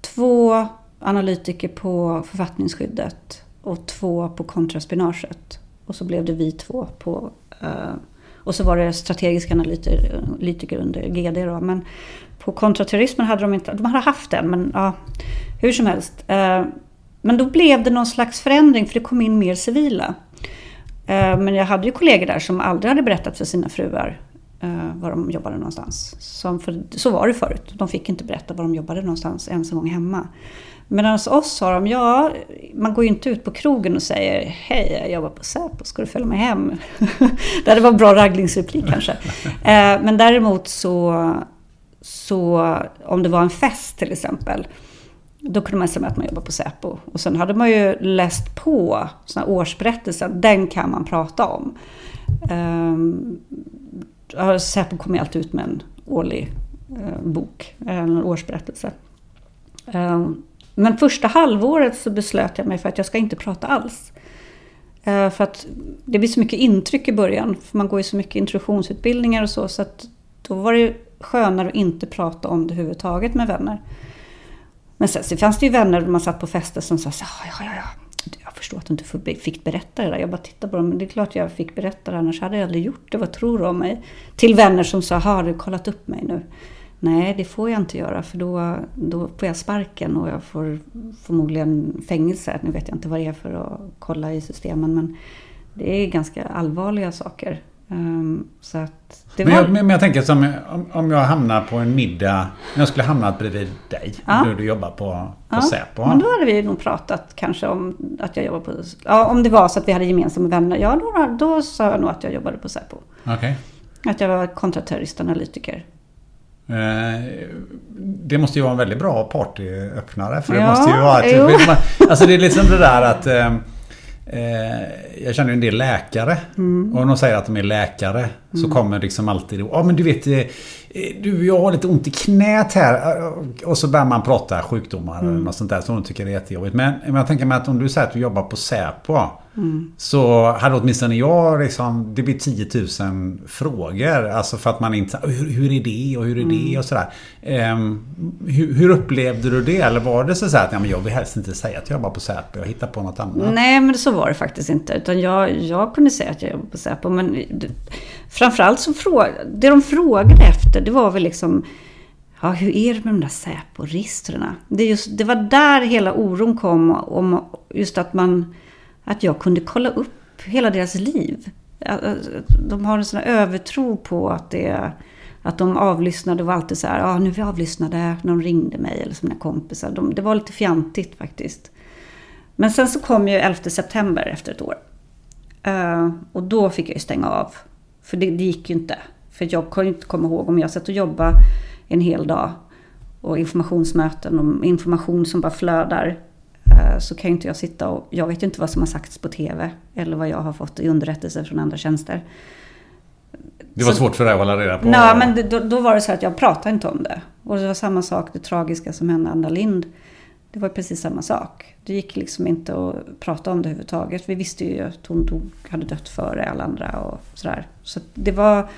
två analytiker på författningsskyddet och två på kontraspinaget. Och så blev det vi två på eh, och så var det strategiska analytiker, under GD då. Men på kontraterrorismen hade de inte, de hade haft den men ja, hur som helst. Eh, men då blev det någon slags förändring för det kom in mer civila. Eh, men jag hade ju kollegor där som aldrig hade berättat för sina fruar var de jobbade någonstans. För, så var det förut. De fick inte berätta var de jobbade någonstans ens en gång hemma. Medan hos oss sa de, ja, man går ju inte ut på krogen och säger Hej, jag jobbar på Säpo, ska du följa med hem? det hade varit en bra raggningsreplik kanske. Men däremot så, så om det var en fest till exempel då kunde man säga att man jobbar på Säpo. Och sen hade man ju läst på såna årsberättelser, den kan man prata om. Um, Säpo kommer alltid ut med en årlig uh, bok, en årsberättelse. Men första halvåret så beslöt jag mig för att jag ska inte prata alls. Eh, för att det blir så mycket intryck i början, för man går ju så mycket introduktionsutbildningar och så, så att då var det skönare att inte prata om det överhuvudtaget med vänner. Men sen så fanns det ju vänner man satt på fester som sa ja, ja, ja, jag förstår att du inte fick berätta det där. Jag bara tittade på dem, men det är klart jag fick berätta det, annars hade jag aldrig gjort det. Vad tror du om mig? Till vänner som sa, har du kollat upp mig nu? Nej, det får jag inte göra för då, då får jag sparken och jag får förmodligen fängelse. Nu vet jag inte vad det är för att kolla i systemen men det är ganska allvarliga saker. Um, så att det men, jag, men jag tänker som om, om jag hamnar på en middag. Om jag skulle hamnat bredvid dig. Ja. Nu du jobbar på, på ja. Säpo. Men då hade vi nog pratat kanske om att jag jobbar på... Ja, om det var så att vi hade gemensamma vänner. Ja, då, då sa jag nog att jag jobbade på Säpo. Okay. Att jag var kontraterroristanalytiker. Eh, det måste ju vara en väldigt bra partyöppnare. För det ja, måste ju vara... Typ, alltså det är liksom det där att... Eh, Eh, jag känner en del läkare. Mm. Och de säger att de är läkare. Så kommer liksom alltid Ja men du vet eh, Du jag har lite ont i knät här. Och så börjar man prata sjukdomar mm. eller något sånt där som de tycker är jättejobbigt. Men, men jag tänker mig att om du säger att du jobbar på Säpo. Mm. Så hade åtminstone jag liksom, det blir 10 000 frågor. Alltså för att man inte, hur, hur är det och hur är det mm. och sådär. Um, hur, hur, upplevde du det? Eller var det så att ja, men jag vill helst inte säga att jag jobbar på Säpo, jag hittar på något annat? Nej, men så var det faktiskt inte. Utan jag, jag kunde säga att jag jobbar på Säpo. Men framförallt så frågade, det de frågade efter, det var väl liksom Ja, hur är det med de där Säpo-registren? Det, det var där hela oron kom om just att man att jag kunde kolla upp hela deras liv. De har en sån här övertro på att, det, att de avlyssnade var alltid så här, ja nu är vi avlyssnade när de ringde mig eller som mina kompisar. De, det var lite fjantigt faktiskt. Men sen så kom ju 11 september efter ett år. Eh, och då fick jag ju stänga av. För det, det gick ju inte. För jag kan ju inte komma ihåg om jag satt och jobbade en hel dag och informationsmöten och information som bara flödar. Eh, så kan ju inte jag sitta och... Jag vet ju inte vad som har sagts på TV eller vad jag har fått i underrättelser från andra tjänster. Det var så, svårt för dig att hålla reda på? Nej, men det, då, då, var det så att jag pratade inte om det. Och det var samma sak, det tragiska som hände Anna Lind. Det var precis samma sak. Det gick liksom inte att prata om det överhuvudtaget. Vi visste ju att hon dog, hade dött före alla andra och sådär. Så det var...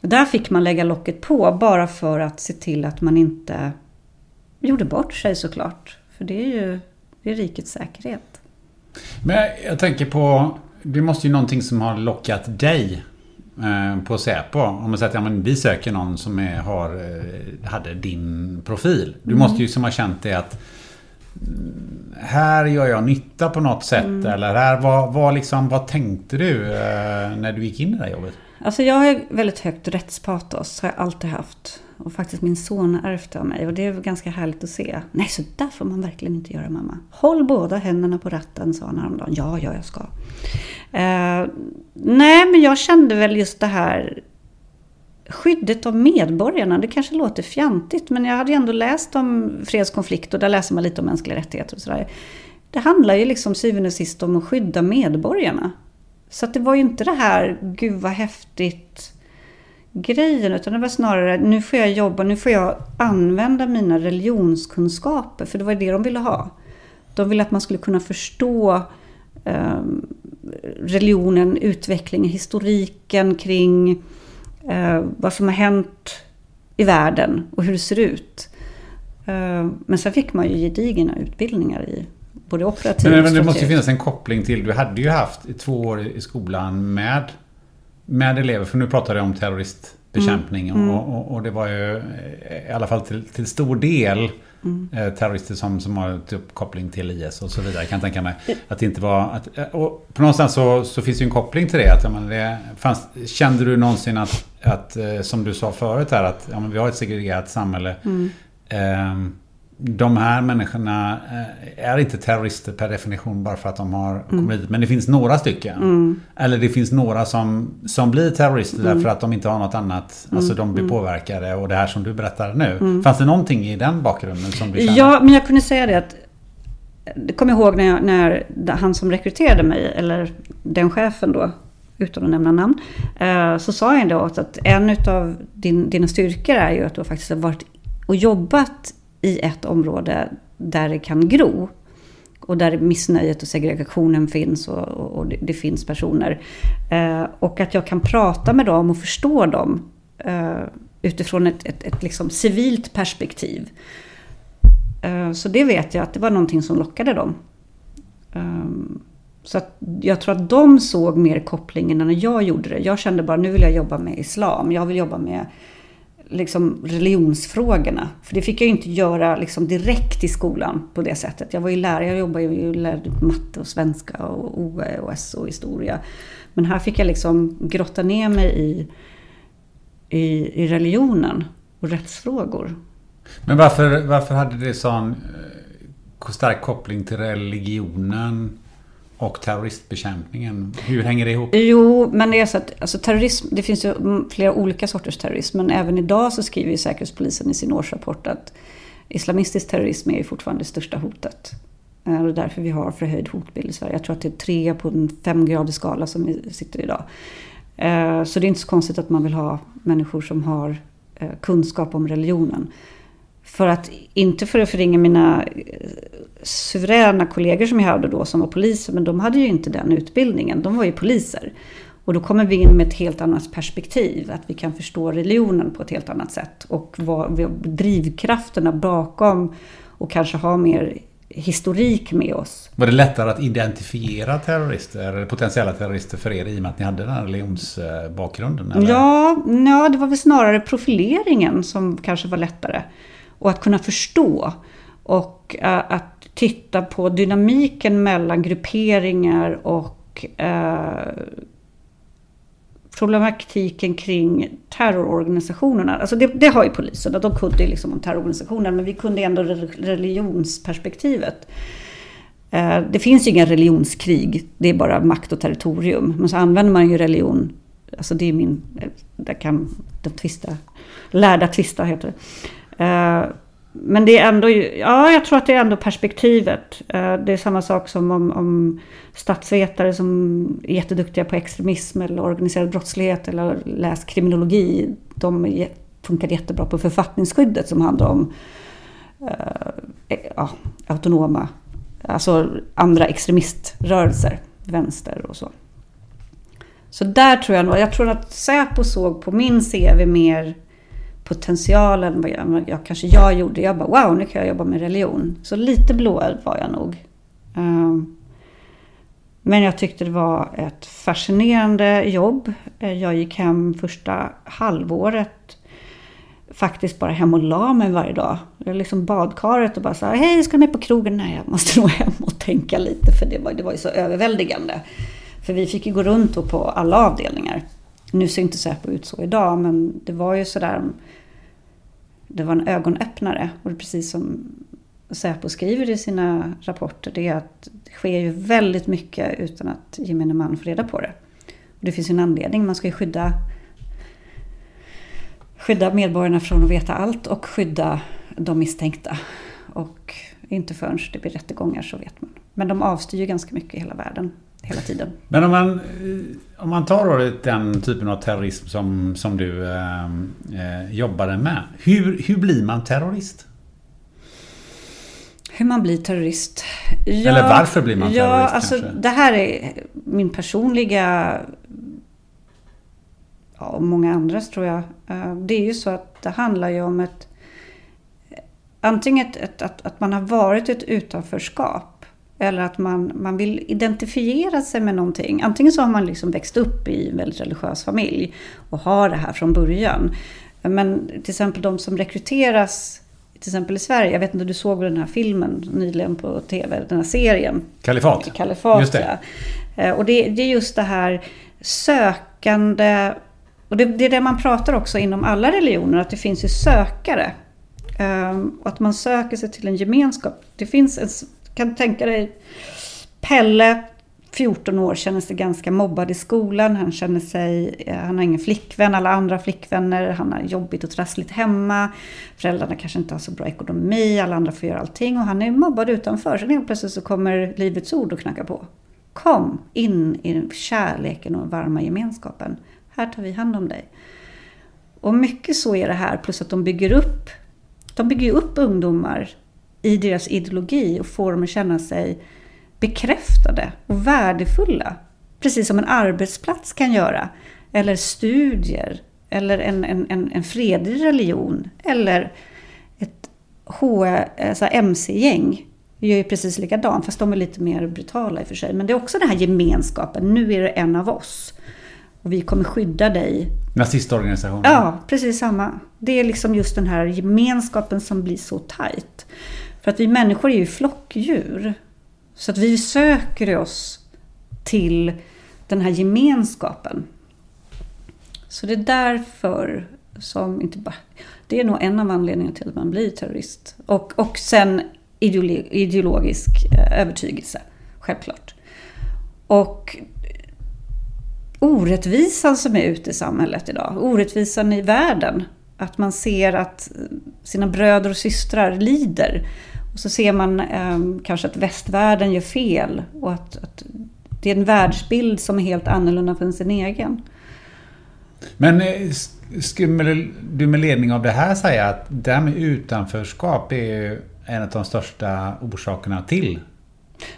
Där fick man lägga locket på bara för att se till att man inte gjorde bort sig såklart. För det är ju det är rikets säkerhet. Men jag tänker på, det måste ju någonting som har lockat dig på Säpo. Om man säger att ja, men vi söker någon som är, har, eh, hade din profil. Du måste ju som ha känt det att mm, här gör jag nytta på något sätt. Eller här, vad, vad, liksom, vad tänkte du eh, när du gick in i det här jobbet? Alltså jag har väldigt högt rättspatos, har jag alltid haft. Och faktiskt min son ärvt det av mig och det är ganska härligt att se. Nej, så där får man verkligen inte göra mamma. Håll båda händerna på ratten, sa han häromdagen. Ja, ja, jag ska. Eh, nej, men jag kände väl just det här skyddet av medborgarna. Det kanske låter fjantigt, men jag hade ju ändå läst om fredskonflikt och där läser man lite om mänskliga rättigheter och sådär. Det handlar ju liksom syvende och sist om att skydda medborgarna. Så att det var ju inte det här, gud vad häftigt grejen, utan det var snarare, nu får jag jobba, nu får jag använda mina religionskunskaper, för det var det de ville ha. De ville att man skulle kunna förstå eh, religionen, utvecklingen, historiken kring eh, vad som har hänt i världen och hur det ser ut. Eh, men sen fick man ju gedigna utbildningar i både operativt Men, men det måste ju finnas en koppling till, du hade ju haft två år i skolan med, med elever, för nu pratar jag om terroristbekämpning Mm. Och, och, och det var ju eh, i alla fall till, till stor del Mm. eh, terrorister som, som har typ koppling till IS och så vidare. Jag kan tänka mig att det inte var... Att, eh, och på någonstans så, så finns det ju en koppling till det. Att, men det fanns, kände du någonsin att, att, som du sa förut här, att ja, men vi har ett segregerat samhälle. Mm. Ehm, de här människorna eh, är inte terrorister per definition bara för att de har kommit hit. Men det finns några stycken. Eller det finns några som, som blir terrorister därför att de inte har något annat. Alltså de blir påverkade och det här som du berättar nu. Fanns det någonting i den bakgrunden som du kände? Ja, men jag kunde säga det att kommer jag ihåg när, jag, när han som rekryterade mig, eller den chefen då, utan att nämna namn, eh, så sa han då att en av din, dina styrkor är ju att du faktiskt har varit och jobbat i ett område där det kan gro. Och där missnöjet och segregationen finns och, och, och det, det finns personer. Eh, och att jag kan prata med dem och förstå dem eh, utifrån ett, ett, ett liksom civilt perspektiv. Eh, Så det vet jag att det var någonting som lockade dem. Eh, så att jag tror att de såg mer kopplingen än när jag gjorde det. Jag kände bara nu vill jag jobba med islam. Jag vill jobba med liksom religionsfrågorna. För det fick jag ju inte göra liksom direkt i skolan på det sättet. Jag var ju lärare, jag jobbade ju och lärde matte och svenska och OE och SO och historia. Men här fick jag liksom grotta ner mig i, i, i religionen och rättsfrågor. Men varför, varför hade det sån eh, stark koppling till religionen och terroristbekämpningen? Hur hänger det ihop? Jo, men det är så att alltså, terrorism, det finns ju flera olika sorters terrorism. Men även idag så skriver ju Säkerhetspolisen i sin årsrapport att islamistisk terrorism är ju fortfarande det största hotet. Eh, och det är därför vi har förhöjd hotbild i Sverige. Jag tror att det är tre på en femgradig skala som vi sitter idag. Eh, så det är inte så konstigt att man vill ha människor som har eh, kunskap om religionen. För att, inte för att förringa mina eh, suveräna kollegor som jag hade då som var poliser, men de hade ju inte den utbildningen. De var ju poliser. Och då kommer vi in med ett helt annat perspektiv, att vi kan förstå religionen på ett helt annat sätt. Och vad, drivkrafterna bakom och kanske ha mer historik med oss. Var det lättare att identifiera terrorister, potentiella terrorister för er i och med att ni hade den här religionsbakgrunden? eller? Ja, ja, det var väl snarare profileringen som kanske var lättare. Och att kunna förstå. Och eh, att titta på dynamiken mellan grupperingar och eh, problematiken kring terrororganisationerna. Alltså det, det har ju polisen, de kunde ju liksom om terrororganisationer, men vi kunde ändå religionsperspektivet. Eh, det finns ju inga religionskrig, det är bara makt och territorium. Men så använder man ju religion, alltså det är min, där kan de tvista, lärda tvista heter det. Eh, men det är ändå, ja jag tror att det är ändå perspektivet. Eh, det är samma sak som om, om statsvetare som är jätteduktiga på extremism eller organiserad brottslighet eller läst kriminologi. De funkar jättebra på författningsskyddet som handlar om eh, ja, autonoma, alltså andra extremiströrelser, vänster och så. Så där tror jag nog, jag tror att Säpo såg på min CV mer potentialen vad jag, jag kanske jag gjorde. Jag bara wow, nu kan jag jobba med religion. Så lite blåögd var jag nog. Ehm, men jag tyckte det var ett fascinerande jobb. Eh, jag gick hem första halvåret faktiskt bara hem och la mig varje dag. Jag liksom badkaret och bara sa hej ska ni på krogen? Nej, jag måste nog hem och tänka lite för det var, det var ju så överväldigande. För vi fick ju gå runt på alla avdelningar. Nu ser inte Säpo ut så idag men det var ju sådär det var en ögonöppnare. Och det är precis som Säpo skriver i sina rapporter, det är att det sker ju väldigt mycket utan att gemene man får reda på det. Och det finns ju en anledning, man ska ju skydda, skydda medborgarna från att veta allt och skydda de misstänkta. Och inte förrän det blir rättegångar så vet man. Men de avstyr ju ganska mycket i hela världen hela tiden. Men om man, om man tar då den typen av terrorism som, som du eh, eh, jobbade med. Hur, hur blir man terrorist? Hur man blir terrorist? Ja, Eller varför blir man terrorist ja, alltså, kanske? Det här är min personliga... Ja, och många andras tror jag. Eh, det är ju så att det handlar ju om ett... Antingen ett, ett, att, att man har varit ett utanförskap eller att man, man vill identifiera sig med någonting. Antingen så har man liksom växt upp i en väldigt religiös familj och har det här från början. Men till exempel de som rekryteras till exempel i Sverige, jag vet inte, du såg den här filmen nyligen på TV, den här serien? Kalifat. Kalifat, just det. Ja. Eh, och det, det, är just det här sökande, och det, det, är det man pratar också inom alla religioner, att det finns ju sökare. Um, och att man söker sig till en gemenskap. Det finns en kan tänka dig Pelle, 14 år, känner sig ganska mobbad i skolan. Han känner sig, eh, han har ingen flickvän, alla andra flickvänner. Han har jobbigt och trassligt hemma. Föräldrarna kanske inte har så bra ekonomi, alla andra får göra allting. Och han är mobbad utanför. Sen helt plötsligt så kommer Livets Ord och knackar på. Kom in i kärleken och varma gemenskapen. Här tar vi hand om dig. Och mycket så är det här, plus att de bygger upp de bygger upp ungdomar i deras ideologi och få dem att känna sig bekräftade och värdefulla. Precis som en arbetsplats kan göra. Eller studier. Eller en, en, en, en fredlig religion. Eller ett alltså MC-gäng gör ju precis likadant, fast de är lite mer brutala i och för sig. Men det är också den här gemenskapen, nu är det en av oss. Och vi kommer skydda dig. Nazistorganisationen? Ja, precis samma. Det är liksom just den här gemenskapen som blir så tajt. För att vi människor är ju flockdjur. Så att vi söker oss till den här gemenskapen. Så det är därför som, inte bara, det är nog en av anledningarna till att man blir terrorist. Och, och sen ideologisk eh, övertygelse, självklart. Och orättvisan som är ute i samhället idag, orättvisan i världen. Att man ser att sina bröder och systrar lider. Och så ser man eh, kanske att västvärlden gör fel och att, att, det är en världsbild som är helt annorlunda från sin egen. Men eh, skulle du med ledning av det här säga att det här med utanförskap är en av de största orsakerna till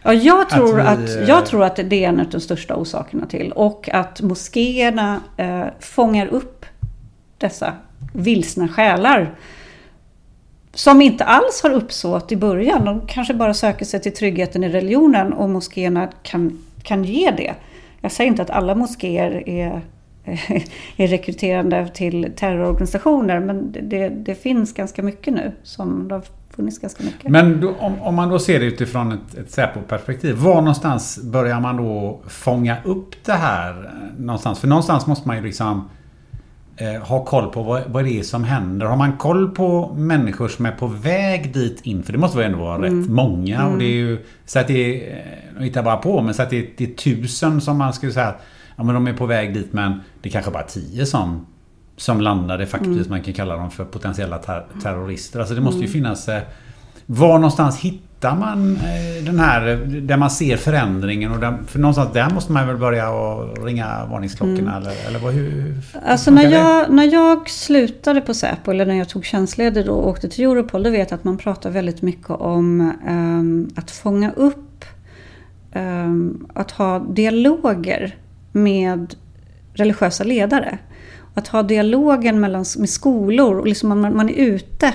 Ja, jag tror, att, vi, att, jag tror att det är en av de största orsakerna till. Och att moskéerna eh, fångar upp dessa vilsna själar som inte alls har uppsåt i början. De kanske bara söker sig till tryggheten i religionen och moskéerna kan, kan ge det. Jag säger inte att alla moskéer är, är rekryterande till terrororganisationer men det, det, finns ganska mycket nu. Som de. Men då, om, om, man då ser det utifrån ett, ett Säpo-perspektiv. Var någonstans börjar man då fånga upp det här? Någonstans? För någonstans måste man ju liksom eh, ha koll på vad, vad det är som händer. Har man koll på människor som är på väg dit in, för det måste väl ändå vara mm. rätt många. Mm. Och det är ju, så att det är, jag hittar bara på, men så att det är, det är tusen som man skulle säga ja men de är på väg dit men det är kanske bara tio som, som landar de facto, mm. man kan kalla dem för potentiella ter terrorister. Alltså det måste ju mm. finnas eh, var någonstans hittar hittar man eh, den här där man ser förändringen? Och där, för någonstans där måste man väl börja och ringa varningsklockorna? Mm. Eller, eller vad, hur, alltså när jag, när jag slutade på Säpo, eller när jag tog tjänstledigt och åkte till Europol, då vet jag att man pratar väldigt mycket om um, att fånga upp, um, att ha dialoger med religiösa ledare. Att ha dialogen mellan, med skolor och liksom man, man är ute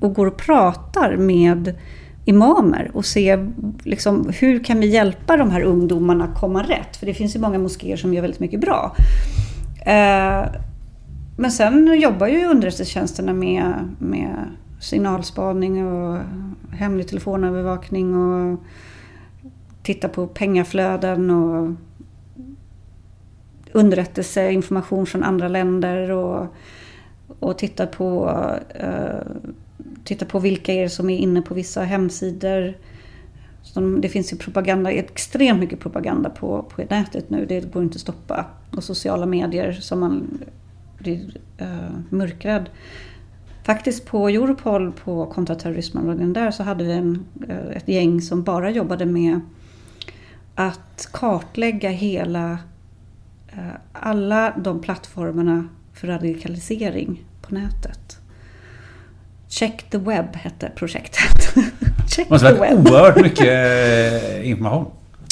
och går och pratar med imamer och se liksom, hur kan vi hjälpa de här ungdomarna komma rätt? För det finns ju många moskéer som gör väldigt mycket bra. Eh, men sen jobbar ju underrättelsetjänsterna med, med signalspaning och hemlig telefonövervakning och titta på pengaflöden och underrättelse, information från andra länder och, och titta på eh, titta på vilka är som är inne på vissa hemsidor. Det finns ju propaganda, extremt mycket propaganda på, på nätet nu. Det går inte att stoppa. Och sociala medier som man blir uh, mörkrädd. Faktiskt på Europol, på kontraterrorismavdelningen där, så hade vi en, uh, ett gäng som bara jobbade med att kartlägga hela, uh, alla de plattformarna för radikalisering på nätet. Check the Web hette projektet. Check måste ha varit oerhört mycket eh, information.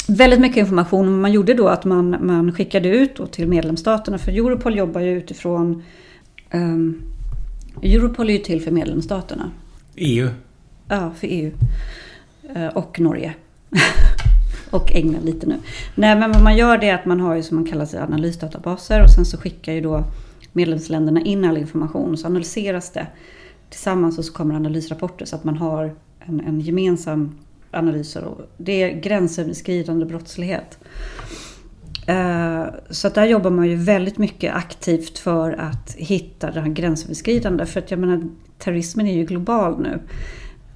Väldigt mycket information. Man gjorde då att man, man skickade ut till medlemsstaterna. För Europol jobbar ju utifrån... Um, Europol är ju till för medlemsstaterna. EU? Ja, för EU. Uh, och Norge. och England lite nu. Nej, men vad man gör det är att man har ju som man kallar sig analysdatabaser. Och sen så skickar ju då medlemsländerna in all information. Och så analyseras det tillsammans och så kommer analysrapporter så att man har en, en gemensam analys. Det är gränsöverskridande brottslighet. Eh, så att där jobbar man ju väldigt mycket aktivt för att hitta det här gränsöverskridande. För att jag menar, terrorismen är ju global nu.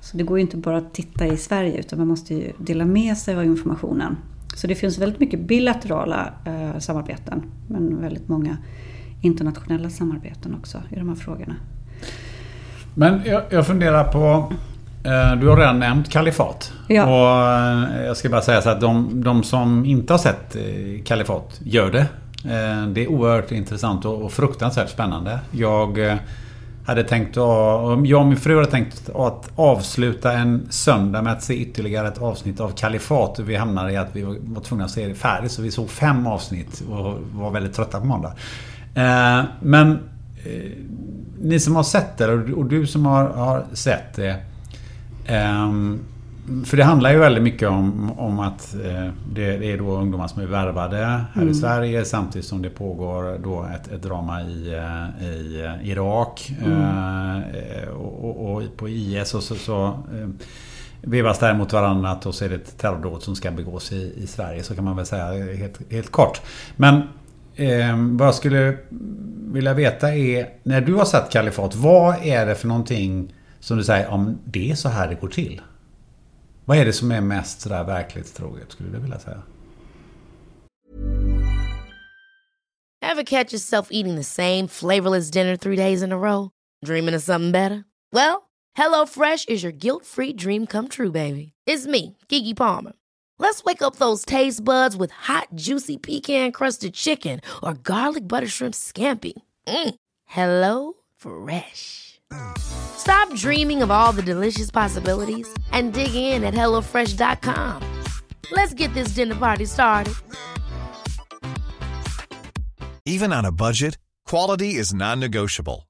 Så det går ju inte bara att titta i Sverige utan man måste ju dela med sig av informationen. Så det finns väldigt mycket bilaterala eh, samarbeten men väldigt många internationella samarbeten också i de här frågorna. Men jag, jag funderar på... Eh, du har redan nämnt Kalifat. Ja. Och eh, jag ska bara säga så att de, de som inte har sett eh, Kalifat gör det. Det är oerhört intressant och fruktansvärt spännande. Jag hade tänkt att... Jag och min fru hade tänkt att avsluta en söndag med att se ytterligare ett avsnitt av Kalifat. Vi hamnade i att vi var tvungna att se det färdigt. Så vi såg fem avsnitt och var väldigt trötta på måndag. Men ni som har sett det och du som har, har sett det. Um, för det handlar ju väldigt mycket om, om att eh, det, det, är då ungdomar som är värvade här mm. i Sverige samtidigt som det pågår då ett, ett drama i, eh, i eh, Irak. Mm. Eh, och, och, och, på IS och så, så eh, vevas det här mot varandra och så är det ett terrordåd som ska begås i, i Sverige. Så kan man väl säga helt, helt kort. Men Eh, vad jag skulle vilja veta är, när du har sett Kalifat, vad är det för någonting som du säger om det är så här det går till? Vad är det som är mest sådär verklighetstroget, skulle du vilja säga? Have catch yourself eating the same flavorless dinner three days in a row? Dreaming of something better? Well, hello fresh is your guilt free dream come true baby. It's me, Gigi Palmer. Let's wake up those taste buds with hot, juicy pecan crusted chicken or garlic butter shrimp scampi. Mm. Hello Fresh. Stop dreaming of all the delicious possibilities and dig in at HelloFresh.com. Let's get this dinner party started. Even on a budget, quality is non negotiable.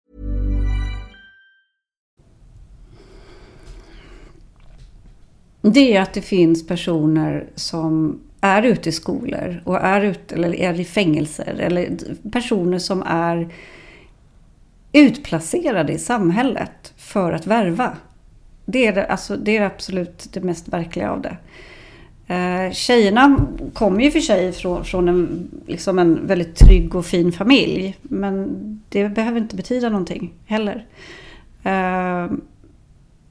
Det är att det finns personer som är ute i skolor och är, ute, eller är i fängelser. Eller personer som är utplacerade i samhället för att värva. Det är, det, alltså, det är absolut det mest verkliga av det. Eh, tjejerna kommer ju för sig från, från en, liksom en väldigt trygg och fin familj. Men det behöver inte betyda någonting heller. Eh,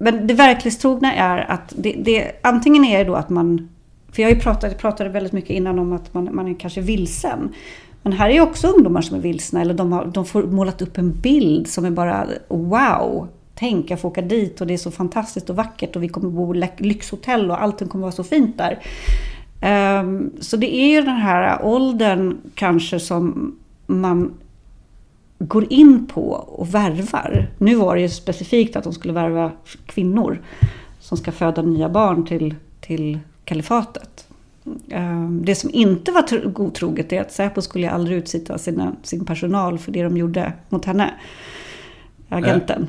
men det verklighetstrogna är att det, det, antingen är det då att man... För jag har ju pratat, pratade väldigt mycket innan om att man, man är kanske vilsen. Men här är ju också ungdomar som är vilsna. Eller de, har, de får målat upp en bild som är bara wow. Tänk, jag får åka dit och det är så fantastiskt och vackert och vi kommer bo i lyxhotell och allting kommer vara så fint där. Um, så det är ju den här åldern kanske som man går in på och värvar. Nu var det ju specifikt att de skulle värva kvinnor som ska föda nya barn till, till kalifatet. Um, det som inte var godtroget är att Säpo skulle aldrig utsätta sina, sin personal för det de gjorde mot henne, agenten. Äh.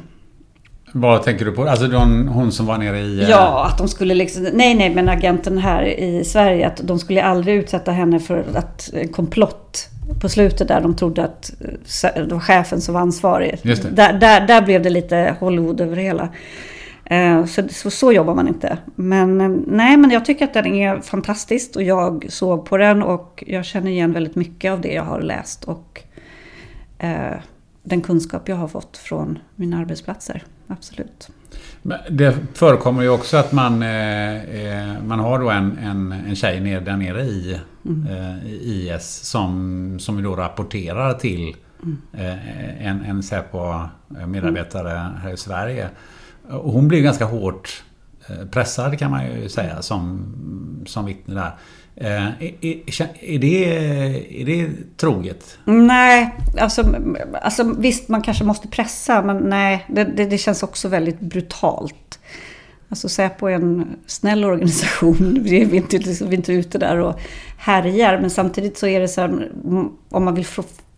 Vad tänker du på? Alltså hon, hon som var nere i... Eh, ja, att de skulle liksom... Nej, nej, men agenten här i Sverige. Att de skulle aldrig utsätta henne för att, en komplott på slutet där de trodde att eh, det var chefen som var ansvarig. Där, där, där blev det lite Hollywood över det hela. Eh, så, så, så, jobbar man inte. Men nej, men jag tycker att den är fantastisk och jag såg på den och jag känner igen väldigt mycket av det jag har läst och eh, den kunskap jag har fått från mina arbetsplatser absolut. Det förekommer ju också att man, eh, eh, man har då en, en, en tjej ner, där nere i, mm. eh, IS som, som då rapporterar till mm. eh, en, en Säpo-medarbetare mm. här i Sverige. Och hon blir ganska hårt eh, pressad kan man ju säga som, som vittne där. Eh, är, är, det, är det troget? Nej, alltså, alltså visst man kanske måste pressa men nej, det, det, det känns också väldigt brutalt. Alltså Säpo är en snäll organisation. Vi är inte, liksom, vi är inte ute där och härjar. Men samtidigt så är det så här, om man vill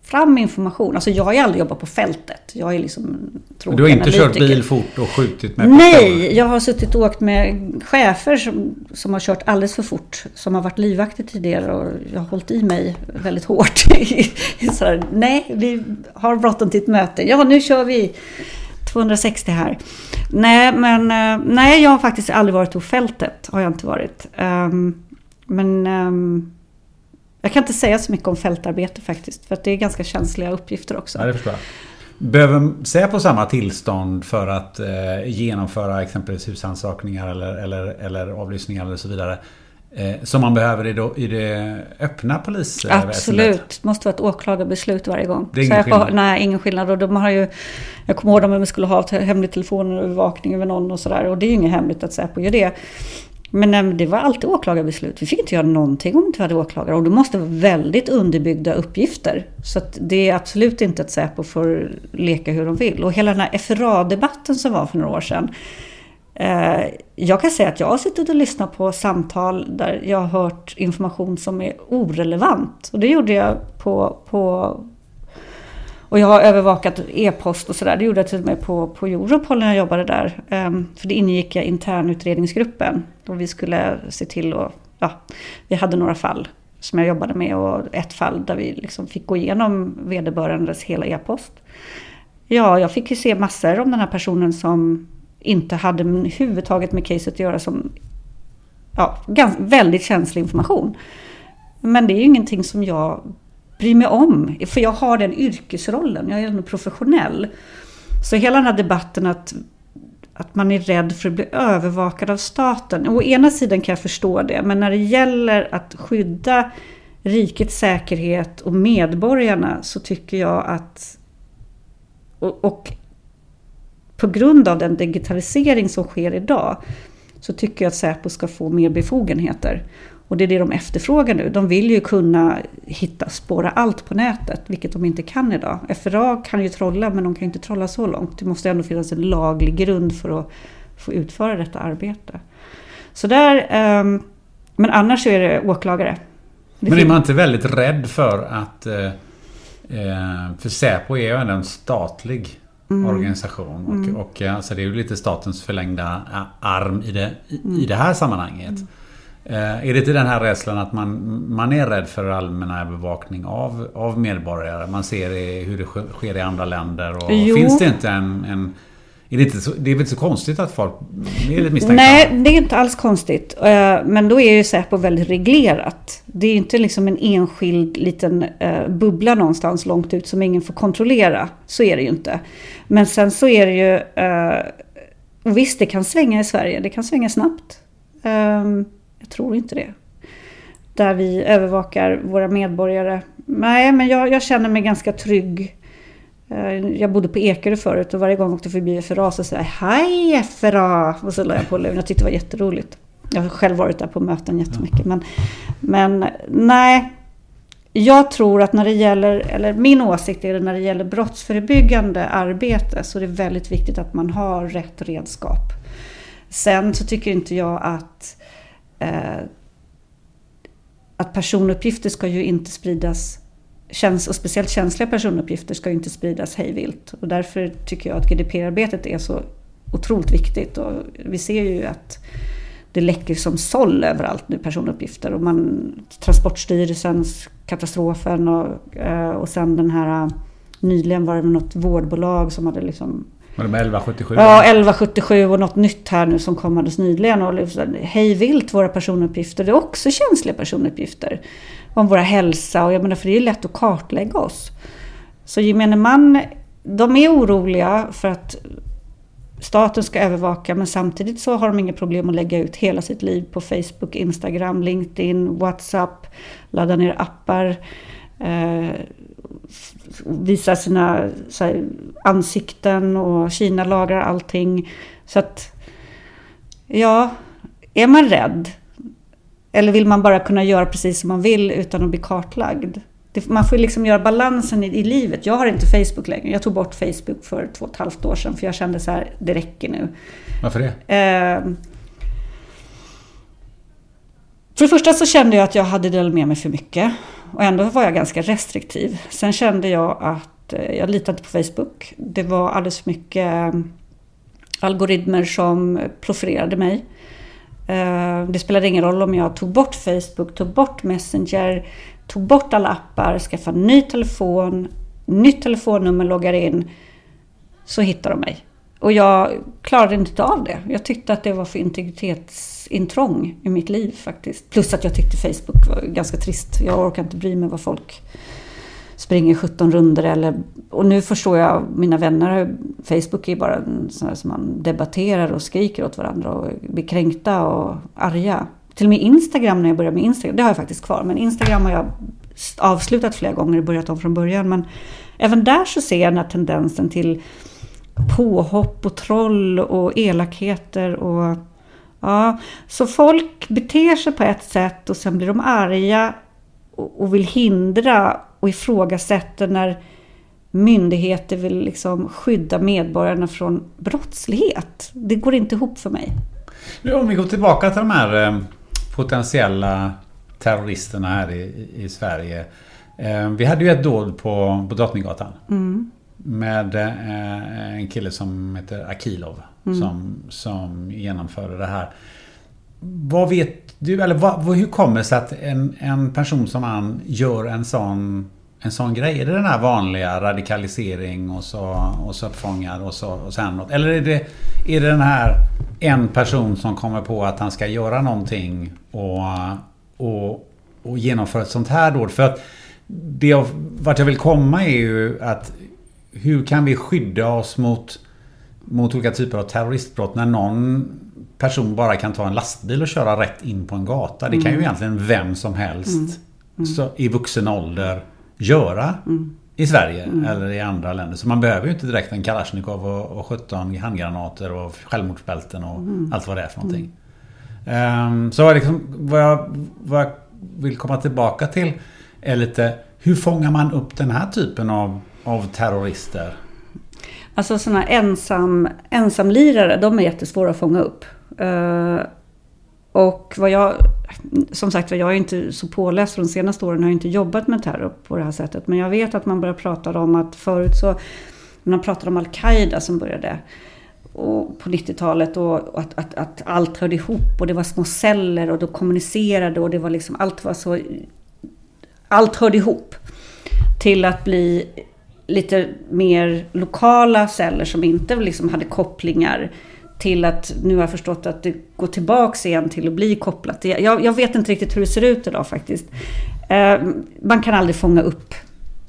fram information. Alltså jag har ju aldrig jobbat på fältet. Jag är liksom Du har inte kört bil fort och skjutit med Nej, jag har suttit och åkt med chefer som, som har kört alldeles för fort. Som har varit livvakter tidigare och jag har hållit i mig väldigt hårt. så här, nej, vi har bråttom till ett möte. Ja, nu kör vi 260 här. Nej, men eh, nej, jag har faktiskt aldrig varit på fältet. Har jag inte varit. Um, men um, jag kan inte säga så mycket om fältarbete faktiskt. För att det är ganska känsliga uppgifter också. Ja, det förstår jag. Behöver Säpo samma tillstånd för att eh, genomföra exempelvis husrannsakningar eller, eller, eller avlyssningar eller så vidare? Eh, som man behöver i, då, i det öppna polisväsendet? Absolut. Det måste vara ett åklagarbeslut varje gång. Det är ingen skillnad? nej, ingen skillnad. Och de har ju, jag kommer ihåg om vi skulle ha hemlig telefonövervakning över någon och sådär. Och det är ju inget hemligt att Säpo gör det. Men eh, det var alltid åklagarbeslut. Vi fick inte göra någonting om vi inte hade åklagare. Och det måste vara väldigt underbyggda uppgifter. Så det är absolut inte att Säpo får leka hur de vill. Och hela den här FRA-debatten som var för några år sedan. Eh, jag kan säga att jag har suttit och lyssnat på samtal där jag har hört information som är orelevant. Och det gjorde jag på, på och jag har övervakat e-post och sådär. Det gjorde jag till och med på, på Europol när jag jobbade där. Um, för det ingick jag internutredningsgruppen. Och vi skulle se till att, ja, vi hade några fall som jag jobbade med och ett fall där vi liksom fick gå igenom vederbörandes hela e-post. Ja, jag fick ju se massor om den här personen som inte hade huvudtaget med caset att göra som ja, ganska, väldigt känslig information. Men det är ju ingenting som jag bry mig om. För jag har den yrkesrollen, jag är ändå professionell. Så hela den här debatten att, att man är rädd för att bli övervakad av staten. Å ena sidan kan jag förstå det, men när det gäller att skydda rikets säkerhet och medborgarna så tycker jag att... Och, och på grund av den digitalisering som sker idag så tycker jag att Säpo ska få mer befogenheter. Och det är det de efterfrågar nu. De vill ju kunna hitta, spåra allt på nätet, vilket de inte kan idag. FRA kan ju trolla, men de kan inte trolla så långt. Det måste ändå finnas en laglig grund för att få utföra detta arbete. Så där, um, men annars så är det åklagare. Det men är man inte väldigt rädd för att... Eh, eh för Säpo är ju ändå en statlig mm. organisation. Och, mm. och alltså det är ju lite statens förlängda arm i det, i, mm. i det här sammanhanget. Eh, är det inte den här rädslan att man, man är rädd för allmänna övervakning av, av medborgare? Man ser hur det sker i andra länder. Och finns det inte en, en är det, inte så, det är väl inte så konstigt att folk är misstänkta? Nej, det är inte alls konstigt. Eh, men då är ju Säpo väldigt reglerat. Det är ju inte liksom en enskild liten eh, bubbla någonstans långt ut som ingen får kontrollera. Så är det ju inte. Men sen så är det ju... Och visst, det kan svänga i Sverige. Det kan svänga snabbt. Jag tror inte det. Där vi övervakar våra medborgare. Nej, men jag, jag känner mig ganska trygg eh, jag bodde på Ekerö förut och varje gång jag åkte förbi FRA så sa jag Hej FRA! Och så la jag på luren. Jag tyckte det var jätteroligt. Jag har själv varit där på möten jättemycket. Men, men nej, jag tror att när det gäller, eller min åsikt är det när det gäller brottsförebyggande arbete så är det väldigt viktigt att man har rätt redskap. Sen så tycker inte jag att, eh, Eh, att personuppgifter ska ju inte spridas käns och speciellt känsliga personuppgifter ska ju inte spridas hejvilt. Och därför tycker jag att GDPR-arbetet är så otroligt viktigt. Och vi ser ju att det läcker som såll överallt nu personuppgifter. Och man, Transportstyrelsens katastrofen och, eh, och sen den här eh, nyligen var det något vårdbolag som hade liksom var det med 1177? Ja, 1177 och något nytt här nu som kom alldeles nyligen. Och liksom hej vilt våra personuppgifter. Det är också känsliga personuppgifter. Om våra hälsa och jag menar för det är lätt att kartlägga oss. Så gemene man, de är oroliga för att staten ska övervaka men samtidigt så har de inga problem att lägga ut hela sitt liv på Facebook, Instagram, LinkedIn, WhatsApp, ladda ner appar. Eh, visar sina här, ansikten och Kina lagrar allting. Så att, ja, är man rädd? Eller vill man bara kunna göra precis som man vill utan att bli kartlagd? Det, man får liksom göra balansen i, i, livet. Jag har inte Facebook längre. Jag tog bort Facebook för två och ett halvt år sedan för jag kände så här, det räcker nu. Varför det? Eh, för det första så kände jag att jag hade delat med mig för mycket. Och ändå var jag ganska restriktiv. Sen kände jag att eh, jag litade inte på Facebook. Det var alldeles för mycket eh, algoritmer som profilerade mig. Eh, det spelade ingen roll om jag tog bort Facebook, tog bort Messenger, tog bort alla appar, skaffade ny telefon, nytt telefonnummer, loggar in. Så hittar de mig. Och jag klarade inte av det. Jag tyckte att det var för integritetsintrång i mitt liv faktiskt. Plus att jag tyckte Facebook var ganska trist. Jag orkar inte bry mig vad folk springer 17 runder eller... Och nu förstår jag mina vänner. Facebook är bara en sån där som man debatterar och skriker åt varandra och blir kränkta och arga. Till och med Instagram när jag började med Instagram, det har jag faktiskt kvar. Men Instagram har jag avslutat flera gånger och börjat om från början. Men även där så ser jag den här tendensen till påhopp och troll och elakheter. Och, ja. Så folk beter sig på ett sätt och sen blir de arga och vill hindra och ifrågasätter när myndigheter vill liksom skydda medborgarna från brottslighet. Det går inte ihop för mig. Om vi går tillbaka till de här eh, potentiella terroristerna här i, i Sverige. Eh, vi hade ju ett dåd på, på Drottninggatan. Mm med eh, en kille som heter Akilov. Mm. Som, som genomförde det här. Vad vet du, eller vad, hur kommer det sig att en, en person som han gör en sån, en sån grej? Är det den här vanliga radikalisering och så, och så uppfångad och så och sen något? Eller är det, är det den här en person som kommer på att han ska göra någonting och, och, och genomföra ett sånt här dåd? För att det jag, vart jag vill komma är ju att hur kan vi skydda oss mot, mot olika typer av terroristbrott när någon person bara kan ta en lastbil och köra rätt in på en gata? Det kan ju mm. egentligen vem som helst mm. Mm. Så, i vuxen ålder göra. Mm. I Sverige mm. eller i andra länder. Så man behöver ju inte direkt en Kalashnikov och, och 17 handgranater och självmordsbälten och mm. allt vad det är för någonting. Um, så liksom, vad, jag, vad jag vill komma tillbaka till är lite hur fångar man upp den här typen av av terrorister? Alltså sådana ensam, ensamlirare, de är jättesvåra att fånga upp. Uh, och vad jag, som sagt jag är inte så påläst de senaste åren har jag inte jobbat med terror på det här sättet. Men jag vet att man börjar prata om att förut så, man pratade om Al-Qaida som började och på 90-talet och att, att, att allt hörde ihop och det var små celler och de kommunicerade och det var liksom, allt var så, allt hörde ihop. Till att bli lite mer lokala celler som inte liksom hade kopplingar till att nu har jag förstått att det går tillbaks igen till att bli kopplat. Jag, jag vet inte riktigt hur det ser ut idag faktiskt. Eh, man kan aldrig fånga upp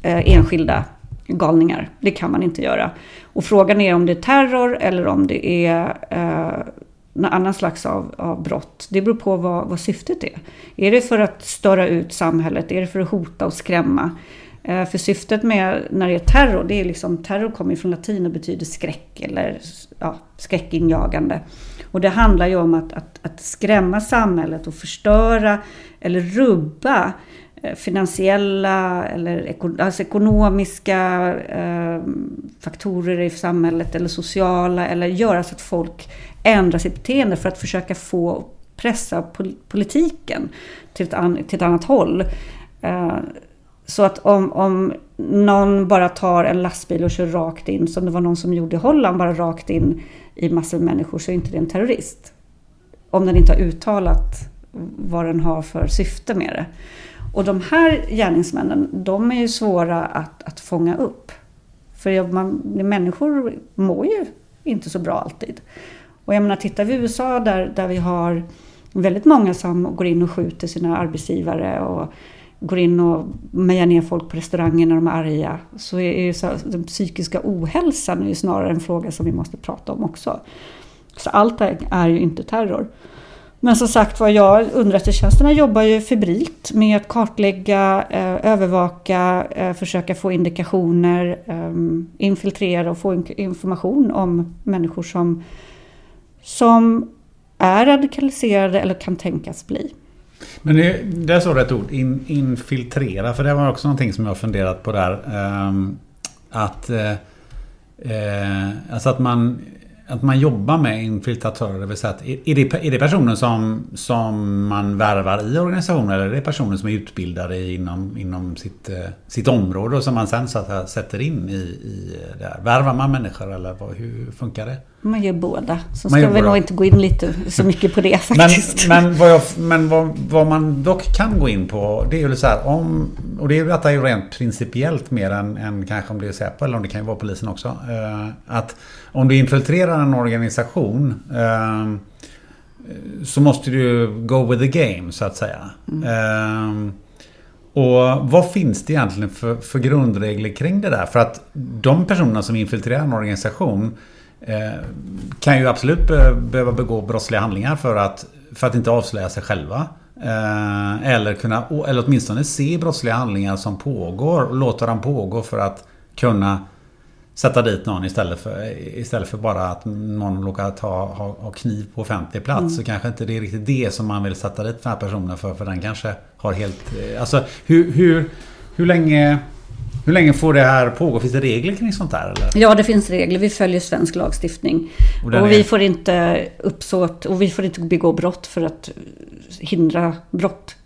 eh, enskilda galningar. Det kan man inte göra. Och frågan är om det är terror eller om det är eh, någon annan slags av, av brott. Det beror på vad, vad syftet är. Är det för att störa ut samhället? Är det för att hota och skrämma? Eh, för syftet med när det är terror, det är liksom, terror kommer från latin och betyder skräck eller ja, skräckinjagande. Och det handlar ju om att, att, att skrämma samhället och förstöra eller rubba eh, finansiella eller alltså ekonomiska eh, faktorer i samhället eller sociala eller göra så att folk ändrar sitt beteende för att försöka få pressa politiken till ett, an, till ett annat håll. Eh, så att om, om någon bara tar en lastbil och kör rakt in, som det var någon som gjorde i Holland, bara rakt in i massor med människor, så är inte det en terrorist. Om den inte har uttalat vad den har för syfte med det. Och de här gärningsmännen, de är ju svåra att, att fånga upp. För man, människor mår ju inte så bra alltid. Och jag menar, tittar vi i USA där, där vi har väldigt många som går in och skjuter sina arbetsgivare och går in och mejar ner folk på restauranger när de är arga. Så är ju så, den psykiska ohälsan är ju snarare en fråga som vi måste prata om också. Så allt är, är ju inte terror. Men som sagt var, jag, underrättelsetjänsterna jobbar ju febrilt med att kartlägga, eh, övervaka, eh, försöka få indikationer, eh, infiltrera och få information om människor som, som är radikaliserade eller kan tänkas bli. Men det, där står det ett ord, in, infiltrera. För det var också någonting som jag funderat på där. Ehm, att, eh, eh, alltså att man att man jobbar med infiltratörer, det vill säga att är det, är det personer som, som man värvar i organisationen eller är det personer som är utbildade inom, inom sitt, eh, sitt område och som man sen sätter in i, i det här? Värvar man människor eller vad, hur funkar det? Man gör båda. Så man ska vi nog inte gå in lite så mycket på det faktiskt. Men, men, vad, jag, men vad, vad, man dock kan gå in på det är ju så här om och det är detta är ju rent principiellt mer än, än kanske om det är Säpo eller om det kan ju vara polisen också. Eh, att om du infiltrerar en organisation eh, så måste du go with the game så att säga. Mm. Eh, och vad finns det egentligen för, för grundregler kring det där? För att de personerna som infiltrerar en organisation kan ju absolut behöva begå brottsliga handlingar för att, för att inte avslöja sig själva. Eh, eller, kunna, eller åtminstone se brottsliga handlingar som pågår och låta dem pågå för att kunna sätta dit någon istället för, istället för bara att någon råkar ta, ha, ha kniv på offentlig plats. Mm. Så kanske inte det är riktigt det som man vill sätta dit den här personen för. För den kanske har helt... Eh, alltså hur, hur, hur länge... Hur länge får det här pågå? Finns det regler kring sånt här? Eller? Ja, det finns regler. Vi följer svensk lagstiftning. Och, och vi är... får inte uppsåt och vi får inte begå brott för att hindra brott.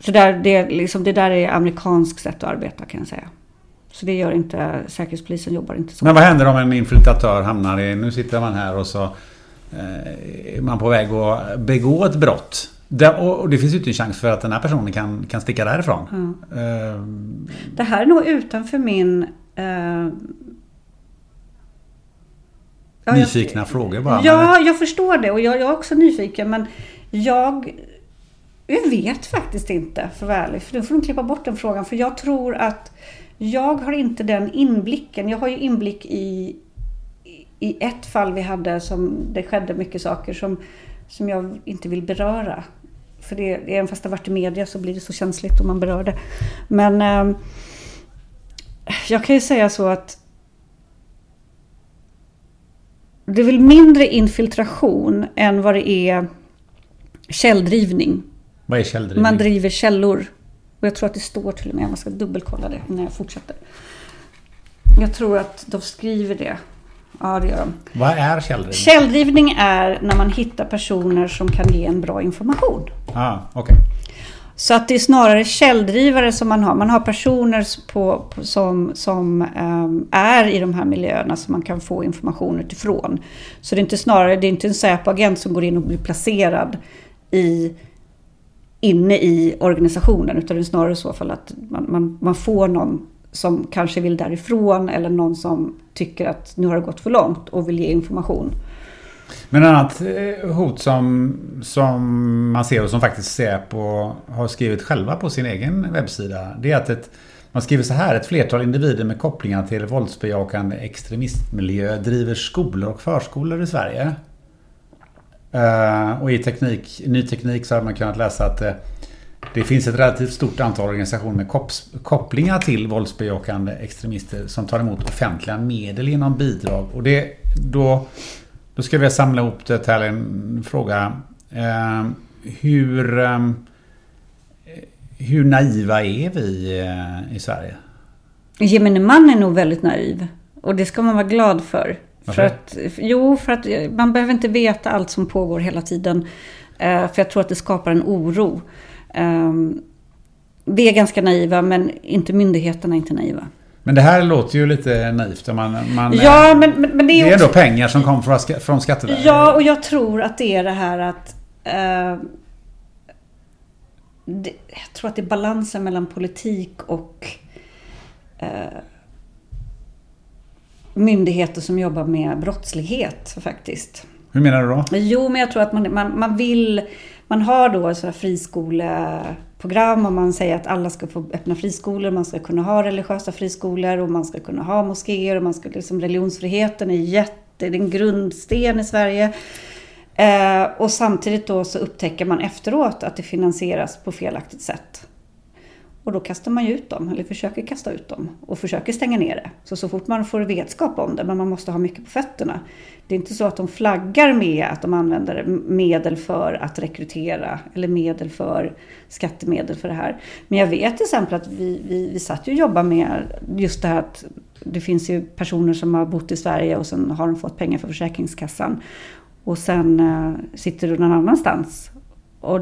Så där, det, liksom, det där är amerikanskt sätt att arbeta kan jag säga. Så det gör inte, Säkerhetspolisen jobbar inte så. Men vad händer om en infiltratör hamnar i, nu sitter man här och så eh, är man på väg att begå ett brott. Det, och det finns ju inte en chans för att den här personen kan, kan sticka därifrån. Ja. Uh, det här är nog utanför min... Uh, nyfikna jag, frågor bara. Ja, jag förstår det och jag, jag är också nyfiken men jag, jag vet faktiskt inte för att vara ärlig. För då får de klippa bort den frågan för jag tror att jag har inte den inblicken. Jag har ju inblick i, i ett fall vi hade som det skedde mycket saker som, som jag inte vill beröra. För det, även fast det varit i media så blir det så känsligt om man berör det. Men eh, jag kan ju säga så att det är väl mindre infiltration än vad det är källdrivning. Vad är källdrivning? Man driver källor. Och jag tror att det står till och med, man ska dubbelkolla det när jag fortsätter. Jag tror att de skriver det. Ja, det gör de. Vad är källdrivning? Källdrivning är när man hittar personer som kan ge en bra information. Ah, okay. Så att det är snarare källdrivare som man har. Man har personer på, på som, som um, är i de här miljöerna som man kan få information utifrån. Så det är inte snarare, det är inte en Säpo-agent som går in och blir placerad i inne i organisationen utan det är snarare så fall att man, man, man får någon som kanske vill därifrån eller någon som tycker att nu har det gått för långt och vill ge information. Men ett annat eh, hot som, som man ser och som faktiskt Säpo har skrivit själva på sin egen webbsida. Det är att ett, man skriver så här. Ett flertal individer med kopplingar till våldsbejakande extremistmiljö driver skolor och förskolor i Sverige. Uh, och i teknik, ny teknik så har man kunnat läsa att uh, det finns ett relativt stort antal organisationer med kopplingar till våldsbejakande extremister som tar emot offentliga medel genom bidrag. Och det, då, då ska vi samla ihop det till en fråga. Uh, hur, um, hur naiva är vi i Sverige? Gemene man är nog väldigt naiv. Och det ska man vara glad för. För att, jo, för att man behöver inte veta allt som pågår hela tiden. För jag tror att det skapar en oro. Vi är ganska naiva, men inte myndigheterna är inte naiva. Men det här låter ju lite naivt. Man, man, ja, men, men, men det är, det är också... ändå pengar som kommer från, från Skatteverket. Ja, och jag tror att det är det här att... Uh, det, jag tror att det är balansen mellan politik och uh, myndigheter som jobbar med brottslighet faktiskt. Hur menar du då? Jo, men jag tror att man, man, man vill... Man har då sådana friskoleprogram och man säger att alla ska få öppna friskolor, man ska kunna ha religiösa friskolor och man ska kunna ha moskéer och man ska liksom religionsfriheten är jätte, det är en grundsten i Sverige. Eh, och samtidigt då så upptäcker man efteråt att det finansieras på felaktigt sätt. Och då kastar man ju ut dem, eller försöker kasta ut dem och försöker stänga ner det. Så så fort man får vetskap om det, men man måste ha mycket på fötterna. Det är inte så att de flaggar med att de använder medel för att rekrytera eller medel för skattemedel för det här. Men jag vet till exempel att vi, vi, vi satt ju och jobbade med just det här att det finns ju personer som har bott i Sverige och sen har de fått pengar från Försäkringskassan. Och sen äh, sitter du någon annanstans och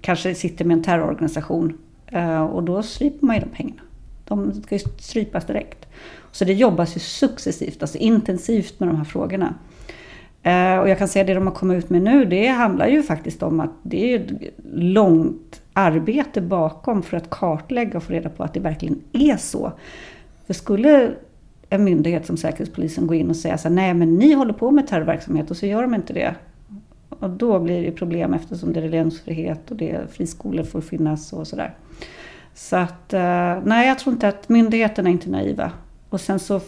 kanske sitter med en terrororganisation Eh, och då stryper man ju de pengarna. De ska ju strypas direkt. Så det jobbas ju successivt, alltså intensivt med de här frågorna. Eh, och jag kan säga att det de har kommit ut med nu, det handlar ju faktiskt om att det är ett långt arbete bakom för att kartlägga och få reda på att det verkligen är så. För skulle en myndighet som Säkerhetspolisen gå in och säga så här, nej men ni håller på med terrorverksamhet och så gör de inte det. Och då blir det problem eftersom det är religionsfrihet och det friskolor får finnas och sådär. Så att, eh, nej jag tror inte att myndigheterna är inte naiva. Och sen så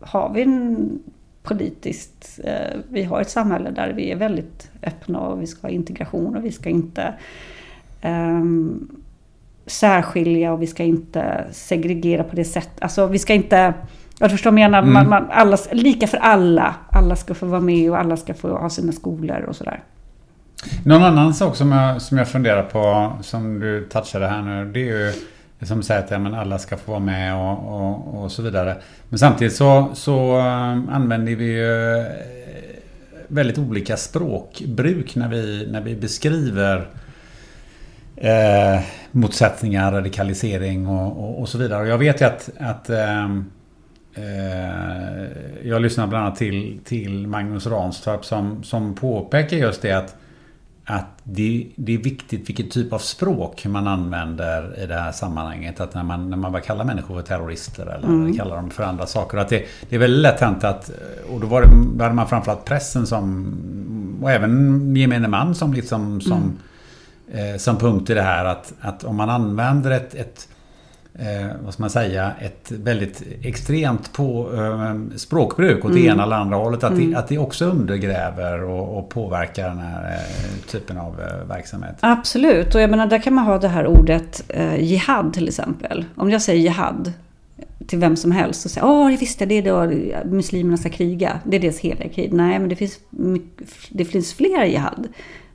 har vi en politiskt, eh, vi har ett samhälle där vi är väldigt öppna och vi ska ha integration och vi ska inte um, särskilja och vi ska inte segregera på det sättet. Alltså vi ska inte, jag förstår vad jag menar, mm. man, man, alla, lika för alla. Alla ska få vara med och alla ska få ha sina skolor och sådär. Någon annan sak som jag, som jag funderar på, som du touchade här nu, det är ju som du säger att ja, men alla ska få vara med och, och, och så vidare. Men samtidigt så, så eh, använder vi ju eh, väldigt olika språkbruk när vi, när vi beskriver eh, motsättningar, radikalisering och, och, och, så vidare. Och jag vet ju att, att ehm, eh, jag lyssnar bland annat till, till Magnus Ranstorp som, som påpekar just det att att det, det, är viktigt vilken typ av språk man använder i det här sammanhanget. Att när man, när man bara kallar människor för terrorister eller mm. kallar dem för andra saker. Att det, det är väldigt lätt hänt att, och då var det, då hade man framförallt pressen som, och även gemene man som liksom som, mm. eh, som punkt i det här. Att, att om man använder ett, ett eh, vad ska man säga, ett väldigt extremt på, eh, språkbruk åt mm. det ena eller andra hållet. Att, mm. det, att det också undergräver och, och påverkar den här eh, typen av eh, verksamhet. Absolut, och jag menar där kan man ha det här ordet eh, jihad till exempel. Om jag säger jihad till vem som helst och säger åh, visst det är då muslimerna ska kriga. Det är deras heliga krig. Nej, men det finns, det finns fler jihad.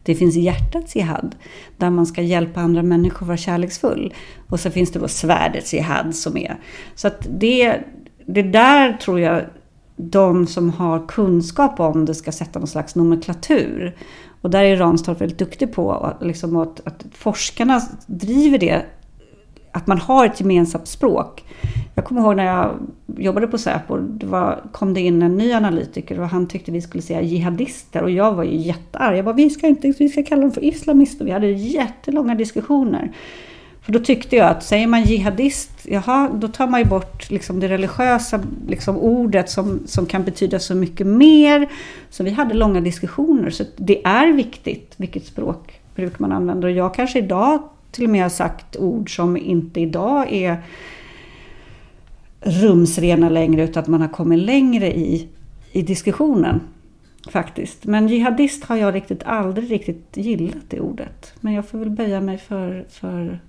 Det finns hjärtats jihad, där man ska hjälpa andra människor att vara kärleksfull. Och så finns det då svärdets jihad som är... Så att det, det där tror jag de som har kunskap om det ska sätta någon slags nomenklatur. Och där är Ranstorp väldigt duktig på liksom att, att forskarna driver det att man har ett gemensamt språk. Jag kommer ihåg när jag jobbade på Säpo, det var, kom det in en ny analytiker och han tyckte vi skulle säga jihadister och jag var ju jättearg. Jag bara, vi ska, inte, vi ska kalla dem för islamister. Vi hade jättelånga diskussioner. För då tyckte jag att säger man jihadist, jaha, då tar man ju bort liksom det religiösa liksom ordet som, som kan betyda så mycket mer. Så vi hade långa diskussioner. Så det är viktigt vilket språkbruk man använder. Och jag kanske idag till och med har sagt ord som inte idag är rumsrena längre utan att man har kommit längre i, i diskussionen. Faktiskt. Men jihadist har jag riktigt aldrig riktigt gillat det ordet. Men jag får väl böja mig för, för,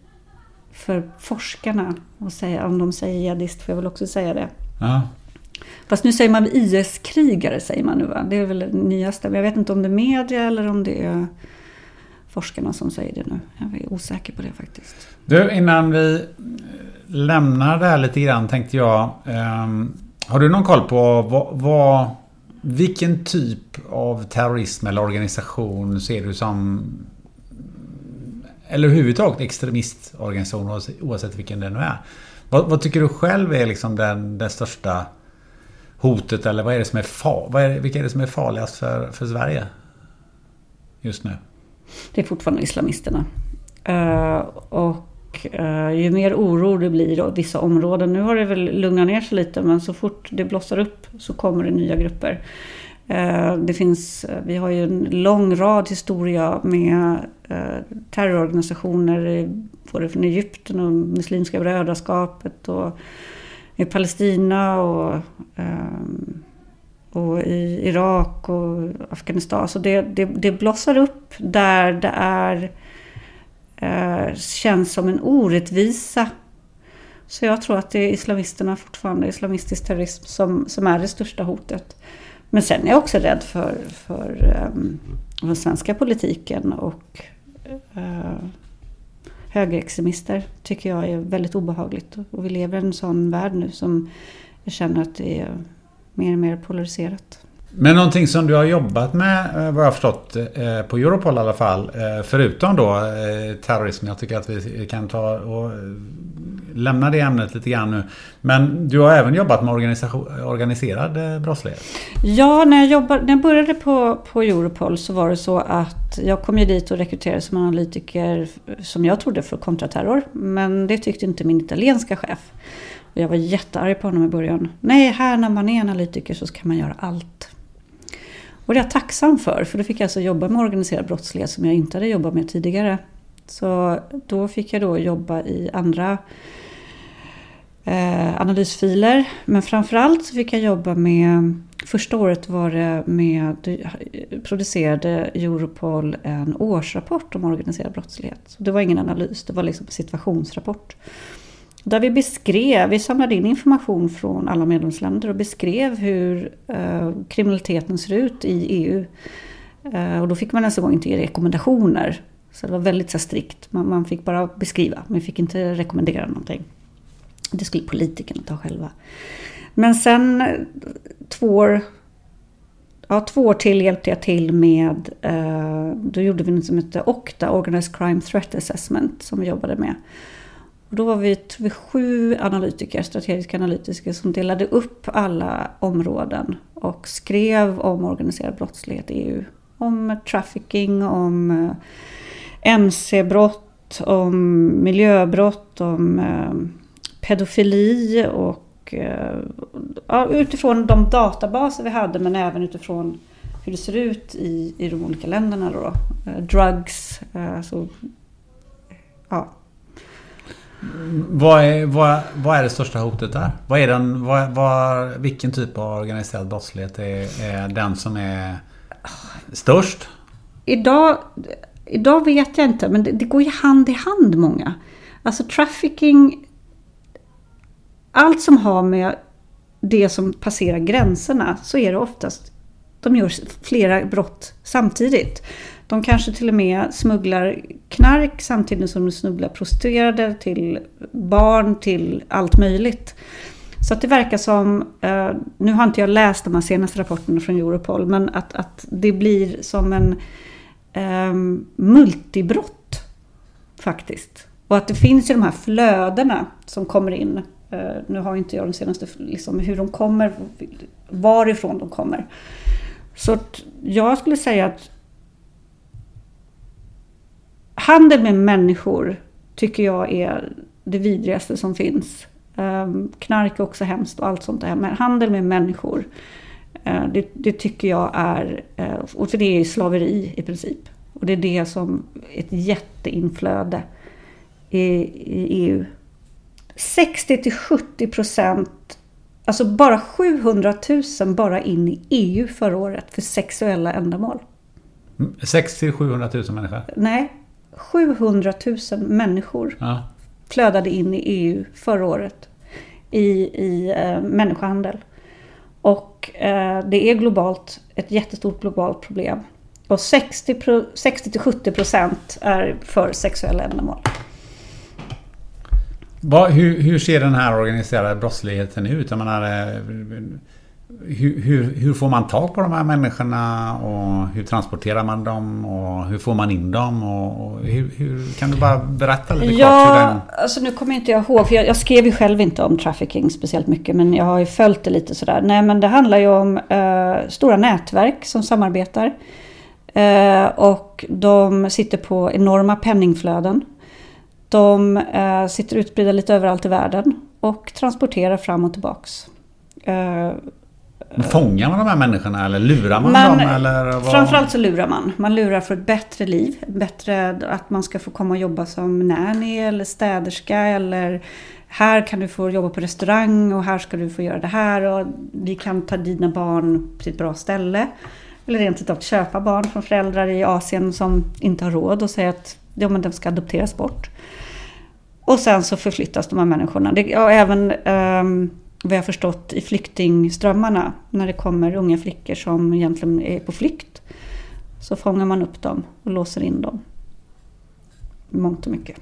för forskarna och säga, om de säger jihadist får jag väl också säga det. Ja. Fast nu säger man IS-krigare säger man nu va? Det är väl det nyaste. Men jag vet inte om det är media eller om det är forskarna som säger det nu. Jag är osäker på det faktiskt. Du, innan vi eh, lämnar det här lite grann tänkte jag. Um, har du någon koll på vad, vad, vilken typ av terrorism eller organisation ser du som eller överhuvudtaget extremistorganisation oavsett vilken det nu är. Vad, vad tycker du själv är liksom den, den största hotet eller vad är det som är, far, vad är, vilka är det som är farligast för, för Sverige just nu? Det är fortfarande islamisterna. Eh, och eh, ju mer oro det blir i vissa områden, nu har det väl lugnat ner sig lite, men så fort det blossar upp så kommer det nya grupper. Eh, det finns, vi har ju en lång rad historia med terrororganisationer både från Egypten och Muslimska brödraskapet och i Palestina och um, och i Irak och Afghanistan. Så det, det, det blossar upp där det är, eh, känns som en orättvisa. Så jag tror att det är islamisterna fortfarande, islamistisk terrorism, som, som är det största hotet. Men sen är jag också rädd för, för um, den svenska politiken och uh, högerextremister. tycker jag är väldigt obehagligt. Och vi lever i en sån värld nu som jag känner att det är mer och mer polariserat. Men någonting som du har jobbat med eh, vad jag har förstått eh, på Europol i alla fall eh, förutom då terrorism. Jag tycker att vi kan ta och lämna det ämnet lite grann nu. Men du har även jobbat med organiserad brottslighet? Ja, när jag, jobbade, när jag började på, på Europol så var det så att jag kom ju dit och rekryterades som analytiker som jag trodde för kontraterror. Men det tyckte inte min italienska chef. Och jag var jättearg på honom i början. Nej, här när man är analytiker så ska man göra allt. Och det är jag tacksam för, för då fick jag alltså jobba med organiserad brottslighet som jag inte hade jobbat med tidigare. Så då fick jag då jobba i andra eh, analysfiler. Men framförallt så fick jag jobba med, första året var det med, producerade Europol en årsrapport om organiserad brottslighet. Så det var ingen analys, det var liksom en situationsrapport. Där vi beskrev, vi samlade in information från alla medlemsländer och beskrev hur eh, kriminaliteten ser ut i EU. Eh, och då fick man ens en gång inte ge rekommendationer. Så det var väldigt så strikt. Man, man, fick bara beskriva, man fick inte rekommendera någonting. Det skulle politikerna ta själva. Men sen eh, två år, ja, två år till hjälpte jag till med, eh, då gjorde vi något som hette OCTA, Organized Crime Threat Assessment, som vi jobbade med. Och då var vi, vi sju analytiker, strategiska analytiker som delade upp alla områden och skrev om organiserad brottslighet i EU. Om trafficking, om eh, mc-brott, om miljöbrott, om eh, pedofili och eh, ja, utifrån de databaser vi hade men även utifrån hur det ser ut i, i de olika länderna. Då. Drugs, alltså, ja, vad är, vad, vad är det största hotet där? Vad är den, vad, vad, vilken typ av organiserad brottslighet är, är den som är störst? Idag, idag vet jag inte, men det, det går ju hand i hand många. Alltså trafficking, allt som har med det som passerar gränserna så är det oftast, de gör flera brott samtidigt. De kanske till och med smugglar knark samtidigt som de smugglar prostituerade till barn, till allt möjligt. Så att det verkar som, eh, nu har inte jag läst de här senaste rapporterna från Europol, men att, att det blir som en um, multibrott faktiskt. Och att det finns ju de här flödena som kommer in. Uh, nu har inte jag de senaste, liksom, hur de kommer, varifrån de kommer. Så jag skulle säga att handel med människor tycker jag är det vidrigaste som finns. Um, knark är också hemskt och allt sånt där. Men handel med människor, uh, det, det, tycker jag är, uh, och för det är slaveri i princip. Och det är det som ett jätteinflöde i, i EU. 60 till 70 procent, alltså bara 700 000 bara in i EU förra året för sexuella ändamål. 60 till 700 000 människor? Nej, 700 000 människor ja. flödade in i EU förra året i, i eh, människohandel. Och eh, det är globalt, ett jättestort globalt problem. Och 60-70 procent är för sexuella ändamål. Va, hur, hur, ser den här organiserade brottsligheten ut? Jag menar, eh, hur, hur, hur, får man tag på de här människorna och hur transporterar man dem och hur får man in dem? Och, och hur, hur, kan du bara berätta lite ja, kort? Ja, den... alltså nu kommer inte jag ihåg, för jag, jag, skrev ju själv inte om trafficking speciellt mycket, men jag har ju följt det lite sådär. Nej, men det handlar ju om eh, stora nätverk som samarbetar. Eh, och de sitter på enorma penningflöden. De eh, sitter utspridda lite överallt i världen och transporterar fram och tillbaks. Fångar man de här människorna eller lurar man, man dem? Eller vad? Framförallt så lurar man. Man lurar för ett bättre liv. Bättre att man ska få komma och jobba som nanny eller städerska eller här kan du få jobba på restaurang och här ska du få göra det här och vi kan ta dina barn till ett bra ställe. Eller rent utav köpa barn från föräldrar i Asien som inte har råd och säga att ja, men de ska adopteras bort. Och sen så förflyttas de här människorna. Det, och även um, vad jag förstått i flyktingströmmarna, när det kommer unga flickor som egentligen är på flykt, så fångar man upp dem och låser in dem. Mångt och mycket.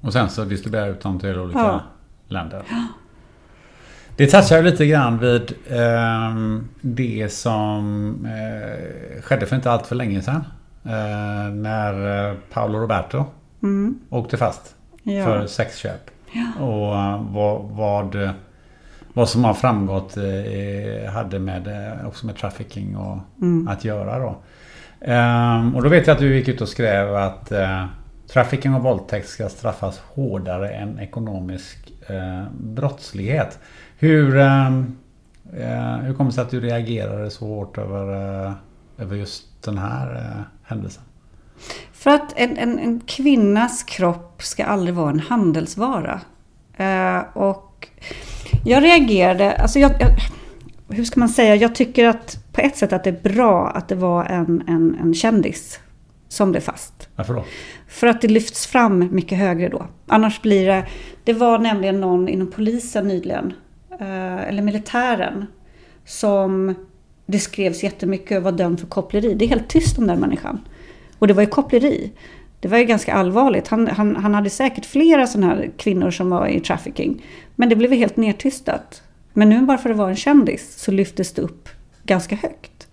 Och sen så distribuerar ut dem till olika ja. länder. Ja. Det touchar lite grann vid eh, det som eh, skedde för inte allt för länge sedan. Eh, när eh, Paolo Roberto mm. åkte fast ja. för sexköp. Och eh, vad, vad, vad, som har framgått eh, hade med, också med trafficking och mm. att göra då. Ehm, och då vet jag att du gick ut och skrev att trafficking och våldtäkt ska straffas hårdare än ekonomisk brottslighet. Hur, ehm, eh, hur kommer det sig att du reagerade så hårt över, eh, över just den här eh, händelsen? För att en, en, en, kvinnas kropp ska aldrig vara en handelsvara. Eh, och jag reagerade, alltså jag, jag, hur ska man säga, jag tycker att på ett sätt att det är bra att det var en, en, en kändis som blev fast. Varför då? För att det lyfts fram mycket högre då. Annars blir det, det var nämligen någon inom polisen nyligen Eh, eller militären, som det skrevs jättemycket och var dömd för koppleri. Det är helt tyst om den människan. Och det var ju koppleri. Det var ju ganska allvarligt. Han, han, han hade säkert flera sådana här kvinnor som var i trafficking. Men det blev helt nedtystat. Men nu bara för att vara en kändis så lyftes det upp ganska högt.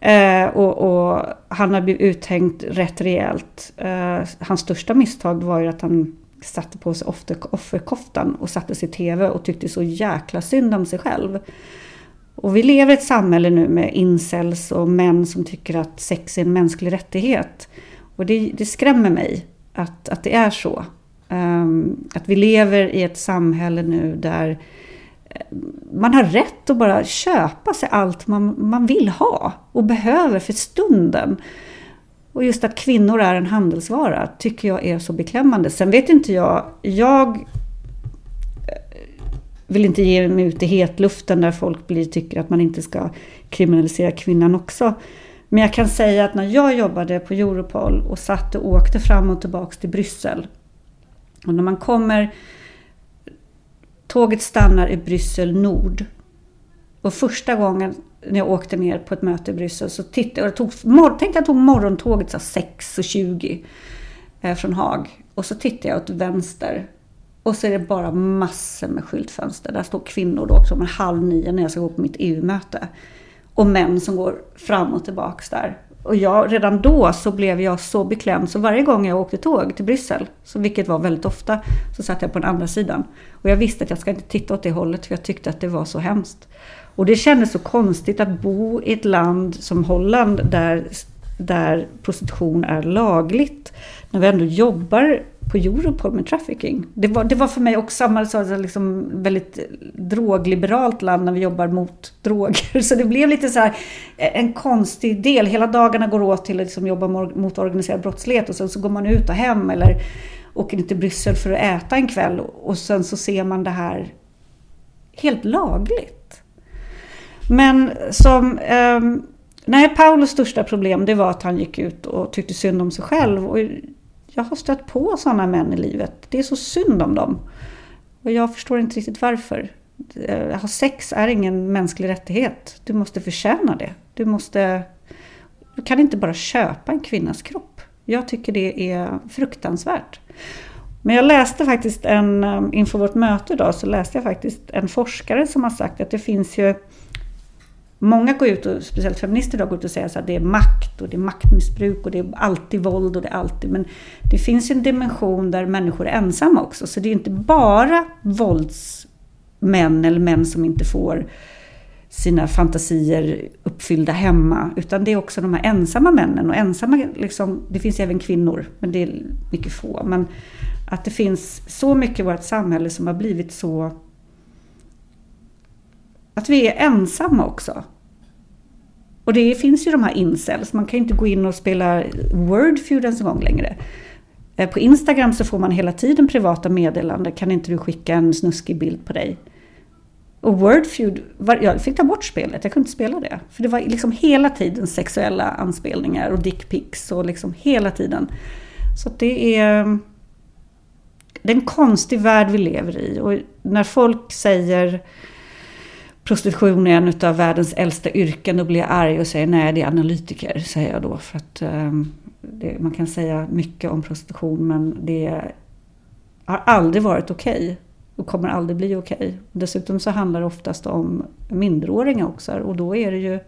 Eh, och, och, han har blivit uthängd rätt rejält. Eh, hans största misstag var ju att han satte på sig offerkoftan och satte sig i TV och tyckte så jäkla synd om sig själv. Och vi lever i ett samhälle nu med incels och män som tycker att sex är en mänsklig rättighet. Och det, det skrämmer mig att, att det är så. Ehm, att vi lever i ett samhälle nu där eh, man har rätt att bara köpa sig allt man, man vill ha och behöver för stunden. Och just att kvinnor är en handelsvara tycker jag är så beklämmande. Sen vet inte jag, jag eh, vill inte ge mig ut i hetluften där folk blir, tycker att man inte ska kriminalisera kvinnan också. Men jag kan säga att när jag jobbade på Europol och satt och åkte fram och tillbaka till Bryssel. Och när man kommer, tåget stannar i Bryssel Nord. Och första gången när jag åkte ner på ett möte i Bryssel så tittade jag, tog, tänkte jag tog morgontåget 6.20 eh, från Haag. Och så tittade jag åt vänster och så är det bara massor med skyltfönster. Där står kvinnor då också om halv nio när jag ska gå på mitt EU-möte. Och män som går fram och tillbaks där. Och jag, redan då så blev jag så beklämd så varje gång jag åkte tåg till Bryssel, så vilket var väldigt ofta, så satt jag på den andra sidan. Och jag visste att jag ska inte titta åt det hållet för jag tyckte att det var så hemskt. Och det kändes så konstigt att bo i ett land som Holland där där prostitution är lagligt. När vi ändå jobbar på Europol med trafficking. Det var, det var för mig också samma liksom väldigt drogliberalt land när vi jobbar mot droger. Så det blev lite så här eh, en konstig del. Hela dagarna går åt till att liksom jobba mot organiserad brottslighet och sen så går man ut och hem eller åker till Bryssel för att äta en kväll och sen så ser man det här helt lagligt. Men som... Um, nej, Paulos största problem det var att han gick ut och tyckte synd om sig själv. Och jag har stött på sådana män i livet. Det är så synd om dem. Och jag förstår inte riktigt varför. Att ha sex är ingen mänsklig rättighet. Du måste förtjäna det. Du måste... Du kan inte bara köpa en kvinnas kropp. Jag tycker det är fruktansvärt. Men jag läste faktiskt en, um, inför vårt möte idag, så läste jag faktiskt en forskare som har sagt att det finns ju Många går ut, och speciellt feminister idag, går ut och säger att det är makt och det är maktmissbruk och det är alltid våld och det är alltid... Men det finns en dimension där människor är ensamma också. Så det är inte bara våldsmän eller män som inte får sina fantasier uppfyllda hemma. Utan det är också de här ensamma männen. Och ensamma, liksom, det finns även kvinnor, men det är mycket få. Men att det finns så mycket i vårt samhälle som har blivit så... Att vi är ensamma också. Och det finns ju de här incels. Man kan ju inte gå in och spela Wordfeud ens en gång längre. Eh, på Instagram så får man hela tiden privata meddelanden. Kan inte du skicka en snuskig bild på dig? Och Wordfeud, jag fick ta bort spelet, jag kunde inte spela det. För det var liksom hela tiden sexuella anspelningar och dickpics och liksom hela tiden. Så det är, det är en konstig värld vi lever i. Och när folk säger prostitution är en av världens äldsta yrken, då blir jag arg och säger nej, det är analytiker, säger jag då. För att um, det, man kan säga mycket om prostitution, men det har aldrig varit okej. Okay och kommer aldrig bli okej. Okay. Dessutom så handlar det oftast om minderåriga också och då är det ju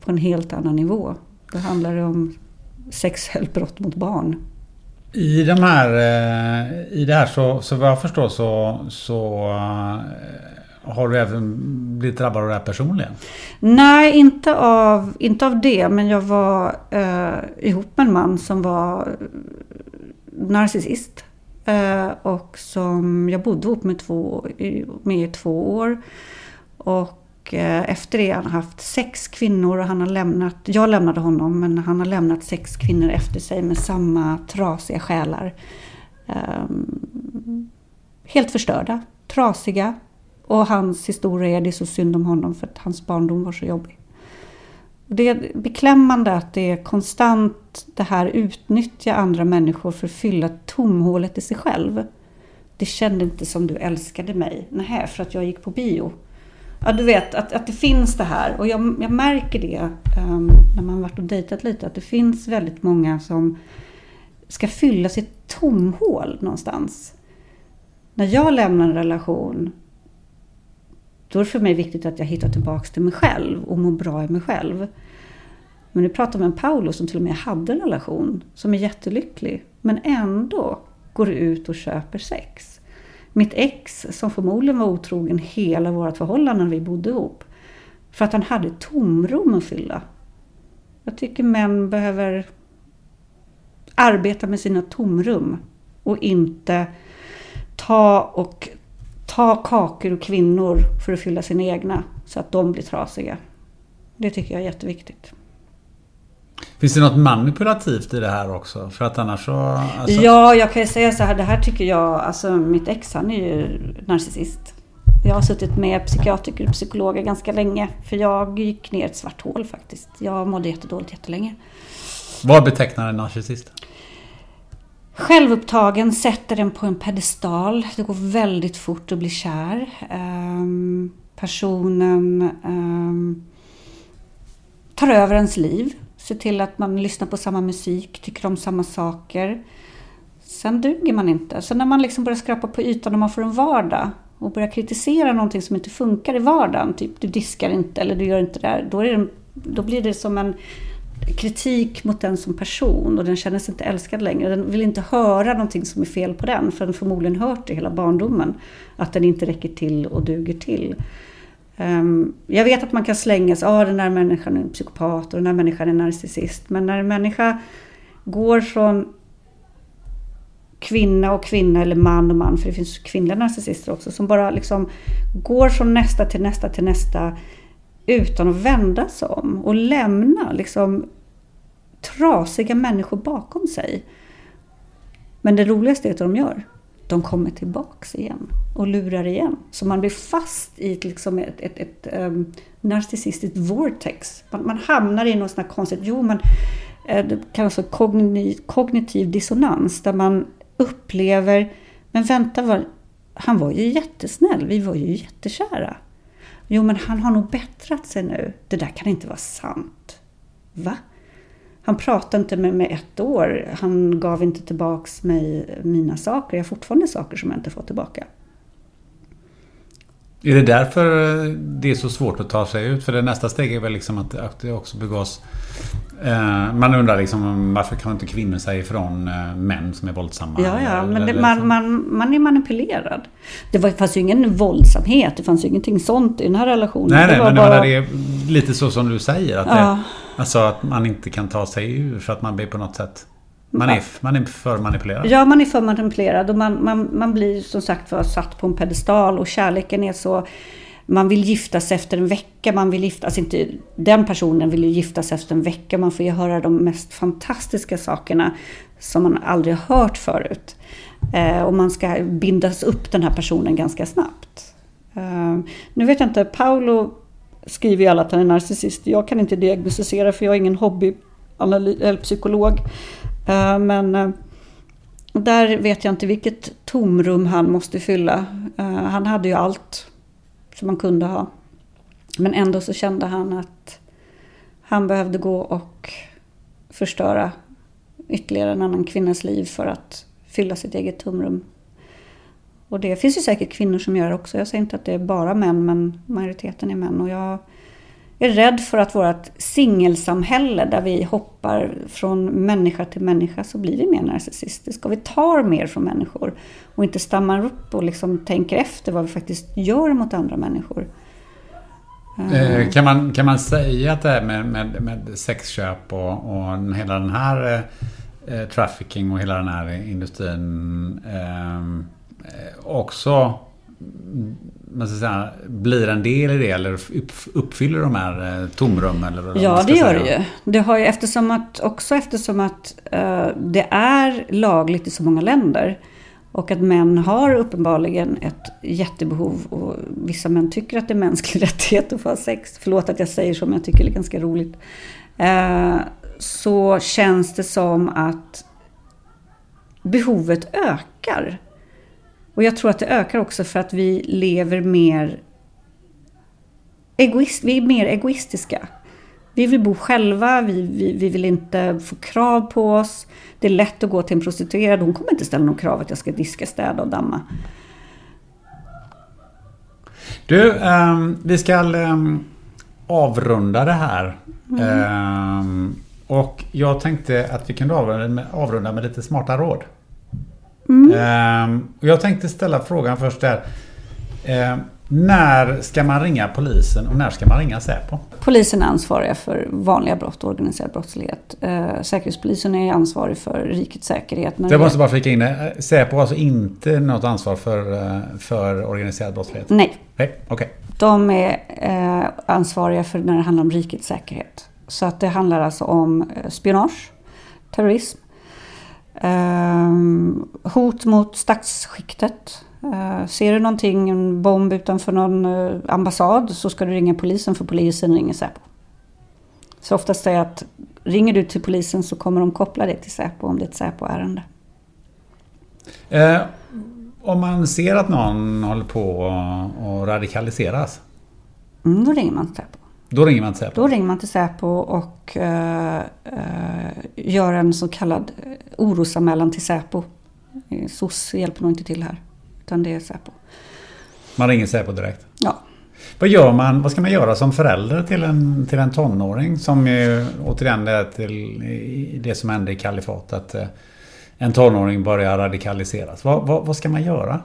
på en helt annan nivå. Då handlar det om sexuellt brott mot barn. I, de här, eh, I det här så, så vad jag förstår så, så eh, har du även blivit drabbad av det här personligen? Nej, inte av, inte av det. Men jag var eh, ihop med en man som var narcissist. Eh, och som jag bodde ihop med, två, med i två år. Och eh, efter det har han haft sex kvinnor och han har lämnat, jag lämnade honom, men han har lämnat sex kvinnor efter sig med samma trasiga själar. Ehm, helt förstörda, trasiga. Och hans historia är det är så synd om honom för att hans barndom var så jobbig. Det är beklämmande att det är konstant det här utnyttja andra människor för att fylla tomhålet i sig själv. Det kände inte som du älskade mig. Nej, för att jag gick på bio. Ja, du vet att, att det finns det här. Och jag, jag märker det um, när man varit och dejtat lite. Att det finns väldigt många som ska fylla sitt tomhål någonstans. När jag lämnar en relation då är det för mig viktigt att jag hittar tillbaka till mig själv och mår bra i mig själv. Men nu pratar om en Paolo som till och med hade en relation, som är jättelycklig, men ändå går ut och köper sex. Mitt ex, som förmodligen var otrogen hela vårt förhållande när vi bodde ihop, för att han hade tomrum att fylla. Jag tycker män behöver arbeta med sina tomrum och inte ta och ta kakor och kvinnor för att fylla sina egna så att de blir trasiga. Det tycker jag är jätteviktigt. Finns det något manipulativt i det här också? För att annars så... Alltså... Ja, jag kan ju säga så här. Det här tycker jag... Alltså mitt ex han är ju narcissist. Jag har suttit med psykiatriker och psykologer ganska länge. För jag gick ner ett svart hål faktiskt. Jag mådde jättedåligt jättelänge. Vad betecknar en narcissist? Självupptagen, sätter den på en pedestal. Det går väldigt fort att bli kär. Um, personen um, tar över ens liv. Ser till att man lyssnar på samma musik, tycker om samma saker. Sen duger man inte. Så när man liksom börjar skrapa på ytan och man får en vardag och börjar kritisera någonting som inte funkar i vardagen, typ du diskar inte eller du gör inte det här, då, det, då blir det som en kritik mot den som person och den känner sig inte älskad längre. Den vill inte höra någonting som är fel på den för den förmodligen hört det hela barndomen. Att den inte räcker till och duger till. Ehm, jag vet att man kan slänga sig, ah, den där människan är en psykopat och den där människan är en narcissist. Men när en människa går från kvinna och kvinna eller man och man, för det finns kvinnliga narcissister också, som bara liksom går från nästa till nästa till nästa utan att vända sig om och lämna liksom trasiga människor bakom sig. Men det roligaste är att de gör. De kommer tillbaks igen och lurar igen. Så man blir fast i ett, liksom ett, ett, ett um, narcissistiskt vortex. Man, man, hamnar i något sånt här konstigt, jo men eh, det kallas för kognitiv, kognitiv dissonans där man upplever, men vänta, var, han var ju jättesnäll, vi var ju jättekära. Jo, men han har nog bättrat sig nu. Det där kan inte vara sant. Va? Han pratade inte med mig ett år. Han gav inte tillbaks mig mina saker. Jag har fortfarande saker som jag inte fått tillbaka. Är det därför det är så svårt att ta sig ut? För det nästa steg är väl liksom att, att det också begås... Eh, man undrar liksom varför kan inte kvinnor säga ifrån eh, män som är våldsamma? Ja, ja, eller, men det, man, man, man är manipulerad. Det var, fanns ju ingen våldsamhet, det fanns ju ingenting sånt i den här relationen. Nej, nej, det men bara... det är lite så som du säger. Att, Ja. det, alltså att man inte kan ta sig ur för att man blir på något sätt... Man är, man är för manipulerad. Ja, man är för manipulerad och man, man, man blir som sagt var satt på en pedestal och kärleken är så... Man vill gifta sig efter en vecka, man vill gifta alltså inte Den personen vill ju gifta sig efter en vecka, man får ju höra de mest fantastiska sakerna som man aldrig har hört förut. Eh, och man ska bindas upp den här personen ganska snabbt. Eh, nu vet jag inte, Paolo skriver ju alla att han är narcissist. Jag kan inte diagnostisera för jag är ingen hobby eller psykolog. Eh, men eh, där vet jag inte vilket tomrum han måste fylla. Eh, han hade ju allt som man kunde ha. Men ändå så kände han att han behövde gå och förstöra ytterligare en annan kvinnas liv för att fylla sitt eget tomrum. Och det finns ju säkert kvinnor som gör det också. Jag säger inte att det är bara män, men majoriteten är män. Och jag är rädd för att vårt singelsamhälle där vi hoppar från människa till människa så blir vi mer narcissistiska. Och vi tar mer från människor och inte stammar upp och liksom tänker efter vad vi faktiskt gör mot andra människor. Eh, Kan man, kan man säga att det här med, med, med sexköp och, och hela den här eh, eh, trafficking och hela den här industrin eh, också man ska säga, blir en del i det eller upp, uppfyller de här eh, tomrum? Eller vad Ja, det gör det ju. Det har ju eftersom att, också eftersom att eh, det är lagligt i så många länder och att män har uppenbarligen ett jättebehov och vissa män tycker att det är mänsklig rättighet att få ha sex. Förlåt att jag säger så, men jag tycker det är ganska roligt. Eh, så känns det som att behovet ökar. Och jag tror att det ökar också för att vi lever mer egoist, vi är mer egoistiska. Vi vill bo själva, vi, vi, vi vill inte få krav på oss. Det är lätt att gå till en prostituerad, hon kommer inte ställa någon krav att jag ska diska, städa och damma. Du, ehm, vi ska ehm, avrunda det här. Ehm, och jag tänkte att vi kunde avrunda med, avrunda med lite smarta råd. Ehm, och jag tänkte ställa frågan först där. Ehm, när ska man ringa polisen och när ska man ringa Säpo? Polisen är ansvariga för vanliga brott och organiserad brottslighet. Eh, Säkerhetspolisen är ansvarig för rikets säkerhet. Jag måste bara flika in det. Säpo har alltså inte något ansvar för, eh, för organiserad brottslighet? Nej, Nej, okej. De är eh, ansvariga för när det handlar om rikets säkerhet. Så att det handlar alltså om eh, spionage, terrorism, eh, hot mot statsskiktet. Eh, ser du någonting, en bomb utanför någon eh, ambassad så ska du ringa polisen för polisen ringer Säpo. Så oftast är det att ringer du till polisen så kommer de koppla det till Säpo om det är ett Säpo-ärende. Eh, om man ser att någon håller på att radikaliseras. Mm, då ringer man till Säpo. Då ringer man till Säpo. Då ringer man till Säpo och eh, eh, gör en så kallad eh, orosanmälan till Säpo. Eh, SOS hjälper nog inte till här, utan det är Säpo. Man ringer Säpo direkt. Ja. Vad gör man? Vad ska man göra som förälder till en, till en tonåring? Som ju återigen är till det som hände i Kalifat. Att en tonåring börjar radikaliseras. Vad, vad, vad ska man göra?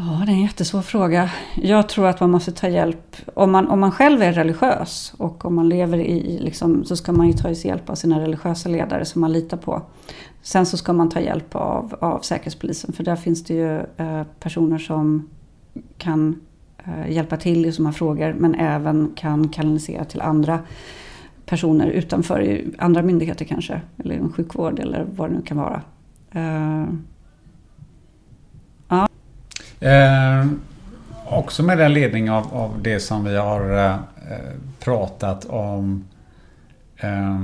Ja, det är en jättesvår fråga. Jag tror att man måste ta hjälp. Om man, om man själv är religiös och om man lever i, liksom, så ska man ju ta hjälp av sina religiösa ledare som man litar på. Sen så ska man ta hjälp av, av Säkerhetspolisen för där finns det ju eh, personer som kan eh, hjälpa till i sådana frågor men även kan kanalisera till andra personer utanför, andra myndigheter kanske. Eller inom sjukvård eller vad det nu kan vara. Eh, Eh, också med den ledning av, av det som vi har eh, eh pratat om. Eh,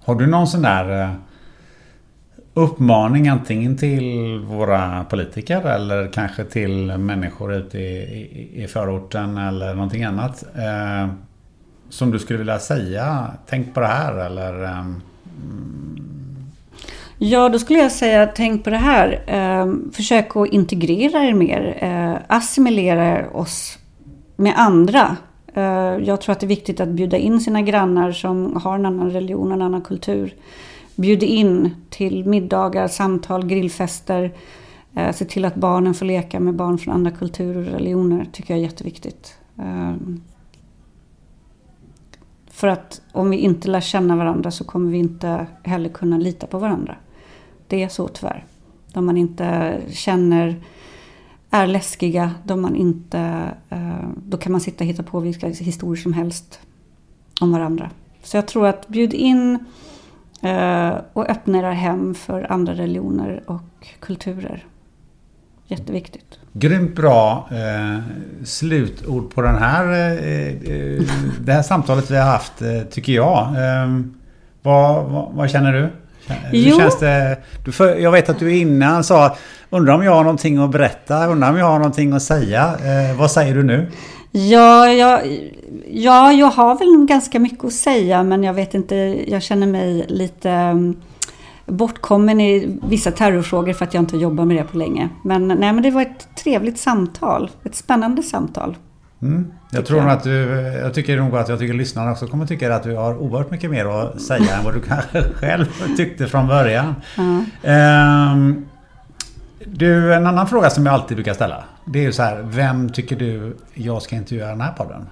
har du någon sån där eh, uppmaning antingen till våra politiker eller kanske till människor ute i, i, i förorten eller någonting annat. Eh, som du skulle vilja säga, tänk på det här eller mm, Ja, då skulle jag säga tänk på det här. Eh, försök att integrera er mer. Eh, assimilera oss med andra. Eh, jag tror att det är viktigt att bjuda in sina grannar som har en annan religion, en annan kultur. Bjud in till middagar, samtal, grillfester. Ehm, se till att barnen får leka med barn från andra kulturer och religioner. tycker jag är jätteviktigt. Ehm, för att om vi inte lär känna varandra så kommer vi inte heller kunna lita på varandra. Det är så tyvärr. De man inte känner är läskiga, de man inte... Eh, då kan man sitta och hitta på vilka historier som helst om varandra. Så jag tror att bjud in eh, och öppna era hem för andra religioner och kulturer. Jätteviktigt. Grymt bra eh, slutord på den här, eh, eh det här samtalet vi har haft, tycker jag. Eh, vad, vad, vad, känner du? Jo. känns det? Du jag vet att du innan sa Undrar om jag har någonting att berätta? Undrar om jag har någonting att säga? Eh, vad säger du nu? Ja, jag, ja, jag har väl ganska mycket att säga men jag vet inte, jag känner mig lite um, bortkommen i vissa terrorfrågor för att jag inte jobbar med det på länge. Men, nej, men det var ett trevligt samtal, ett spännande samtal. Mm. Jag tror jag. att du, jag tycker nog att jag tycker lyssnarna också kommer tycka att du har oerhört mycket mer att säga än vad du kanske själv tyckte från början. Mm. du, en annan fråga som jag alltid brukar ställa. Det är ju så här, vem tycker du jag ska intervjua den här podden?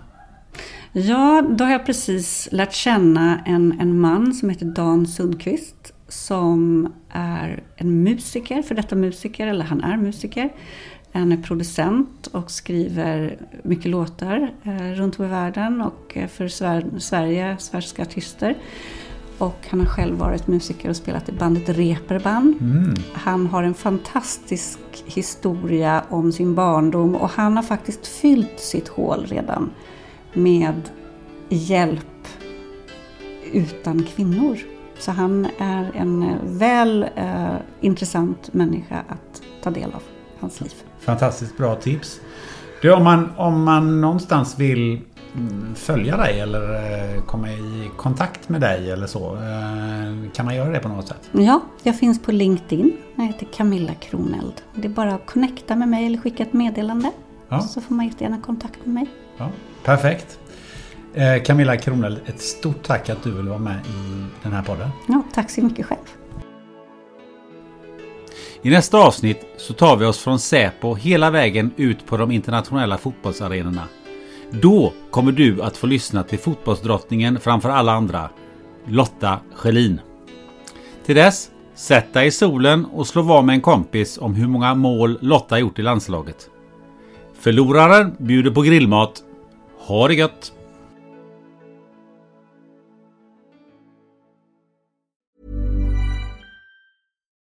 Ja, då har jag precis lärt känna en, en man som heter Dan Sundqvist. Som är en musiker, för detta musiker, eller han är musiker. Han är producent och skriver mycket låtar eh, runt om i världen och eh, för Sverige, svenska artister. Och han har själv varit musiker och spelat i bandet Reeperbahn. Mm. Han har en fantastisk historia om sin barndom och han har faktiskt fyllt sitt hål redan med hjälp utan kvinnor. Så han är en eh, väl eh, intressant människa att ta del av, hans liv. Fantastiskt bra tips. Du, om man, om man någonstans vill mm, följa dig eller eh, komma i kontakt med dig eller så. Eh, kan man göra det på något sätt? Ja, jag finns på LinkedIn. Jag heter Camilla Kroneld. Det är bara att connecta med mig eller skicka ett meddelande. Ja. Så får man jättegärna kontakt med mig. Ja, perfekt. Eh, Camilla Kroneld, ett stort tack att du vill vara med i den här podden. Ja, tack så mycket själv. I nästa avsnitt så tar vi oss från Säpo hela vägen ut på de internationella fotbollsarenorna. Då kommer du att få lyssna till fotbollsdrottningen framför alla andra, Lotta Schelin. Till dess, sätt dig i solen och slå vad med en kompis om hur många mål Lotta gjort i landslaget. Förloraren bjuder på grillmat. Ha det gött!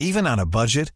Even on a budget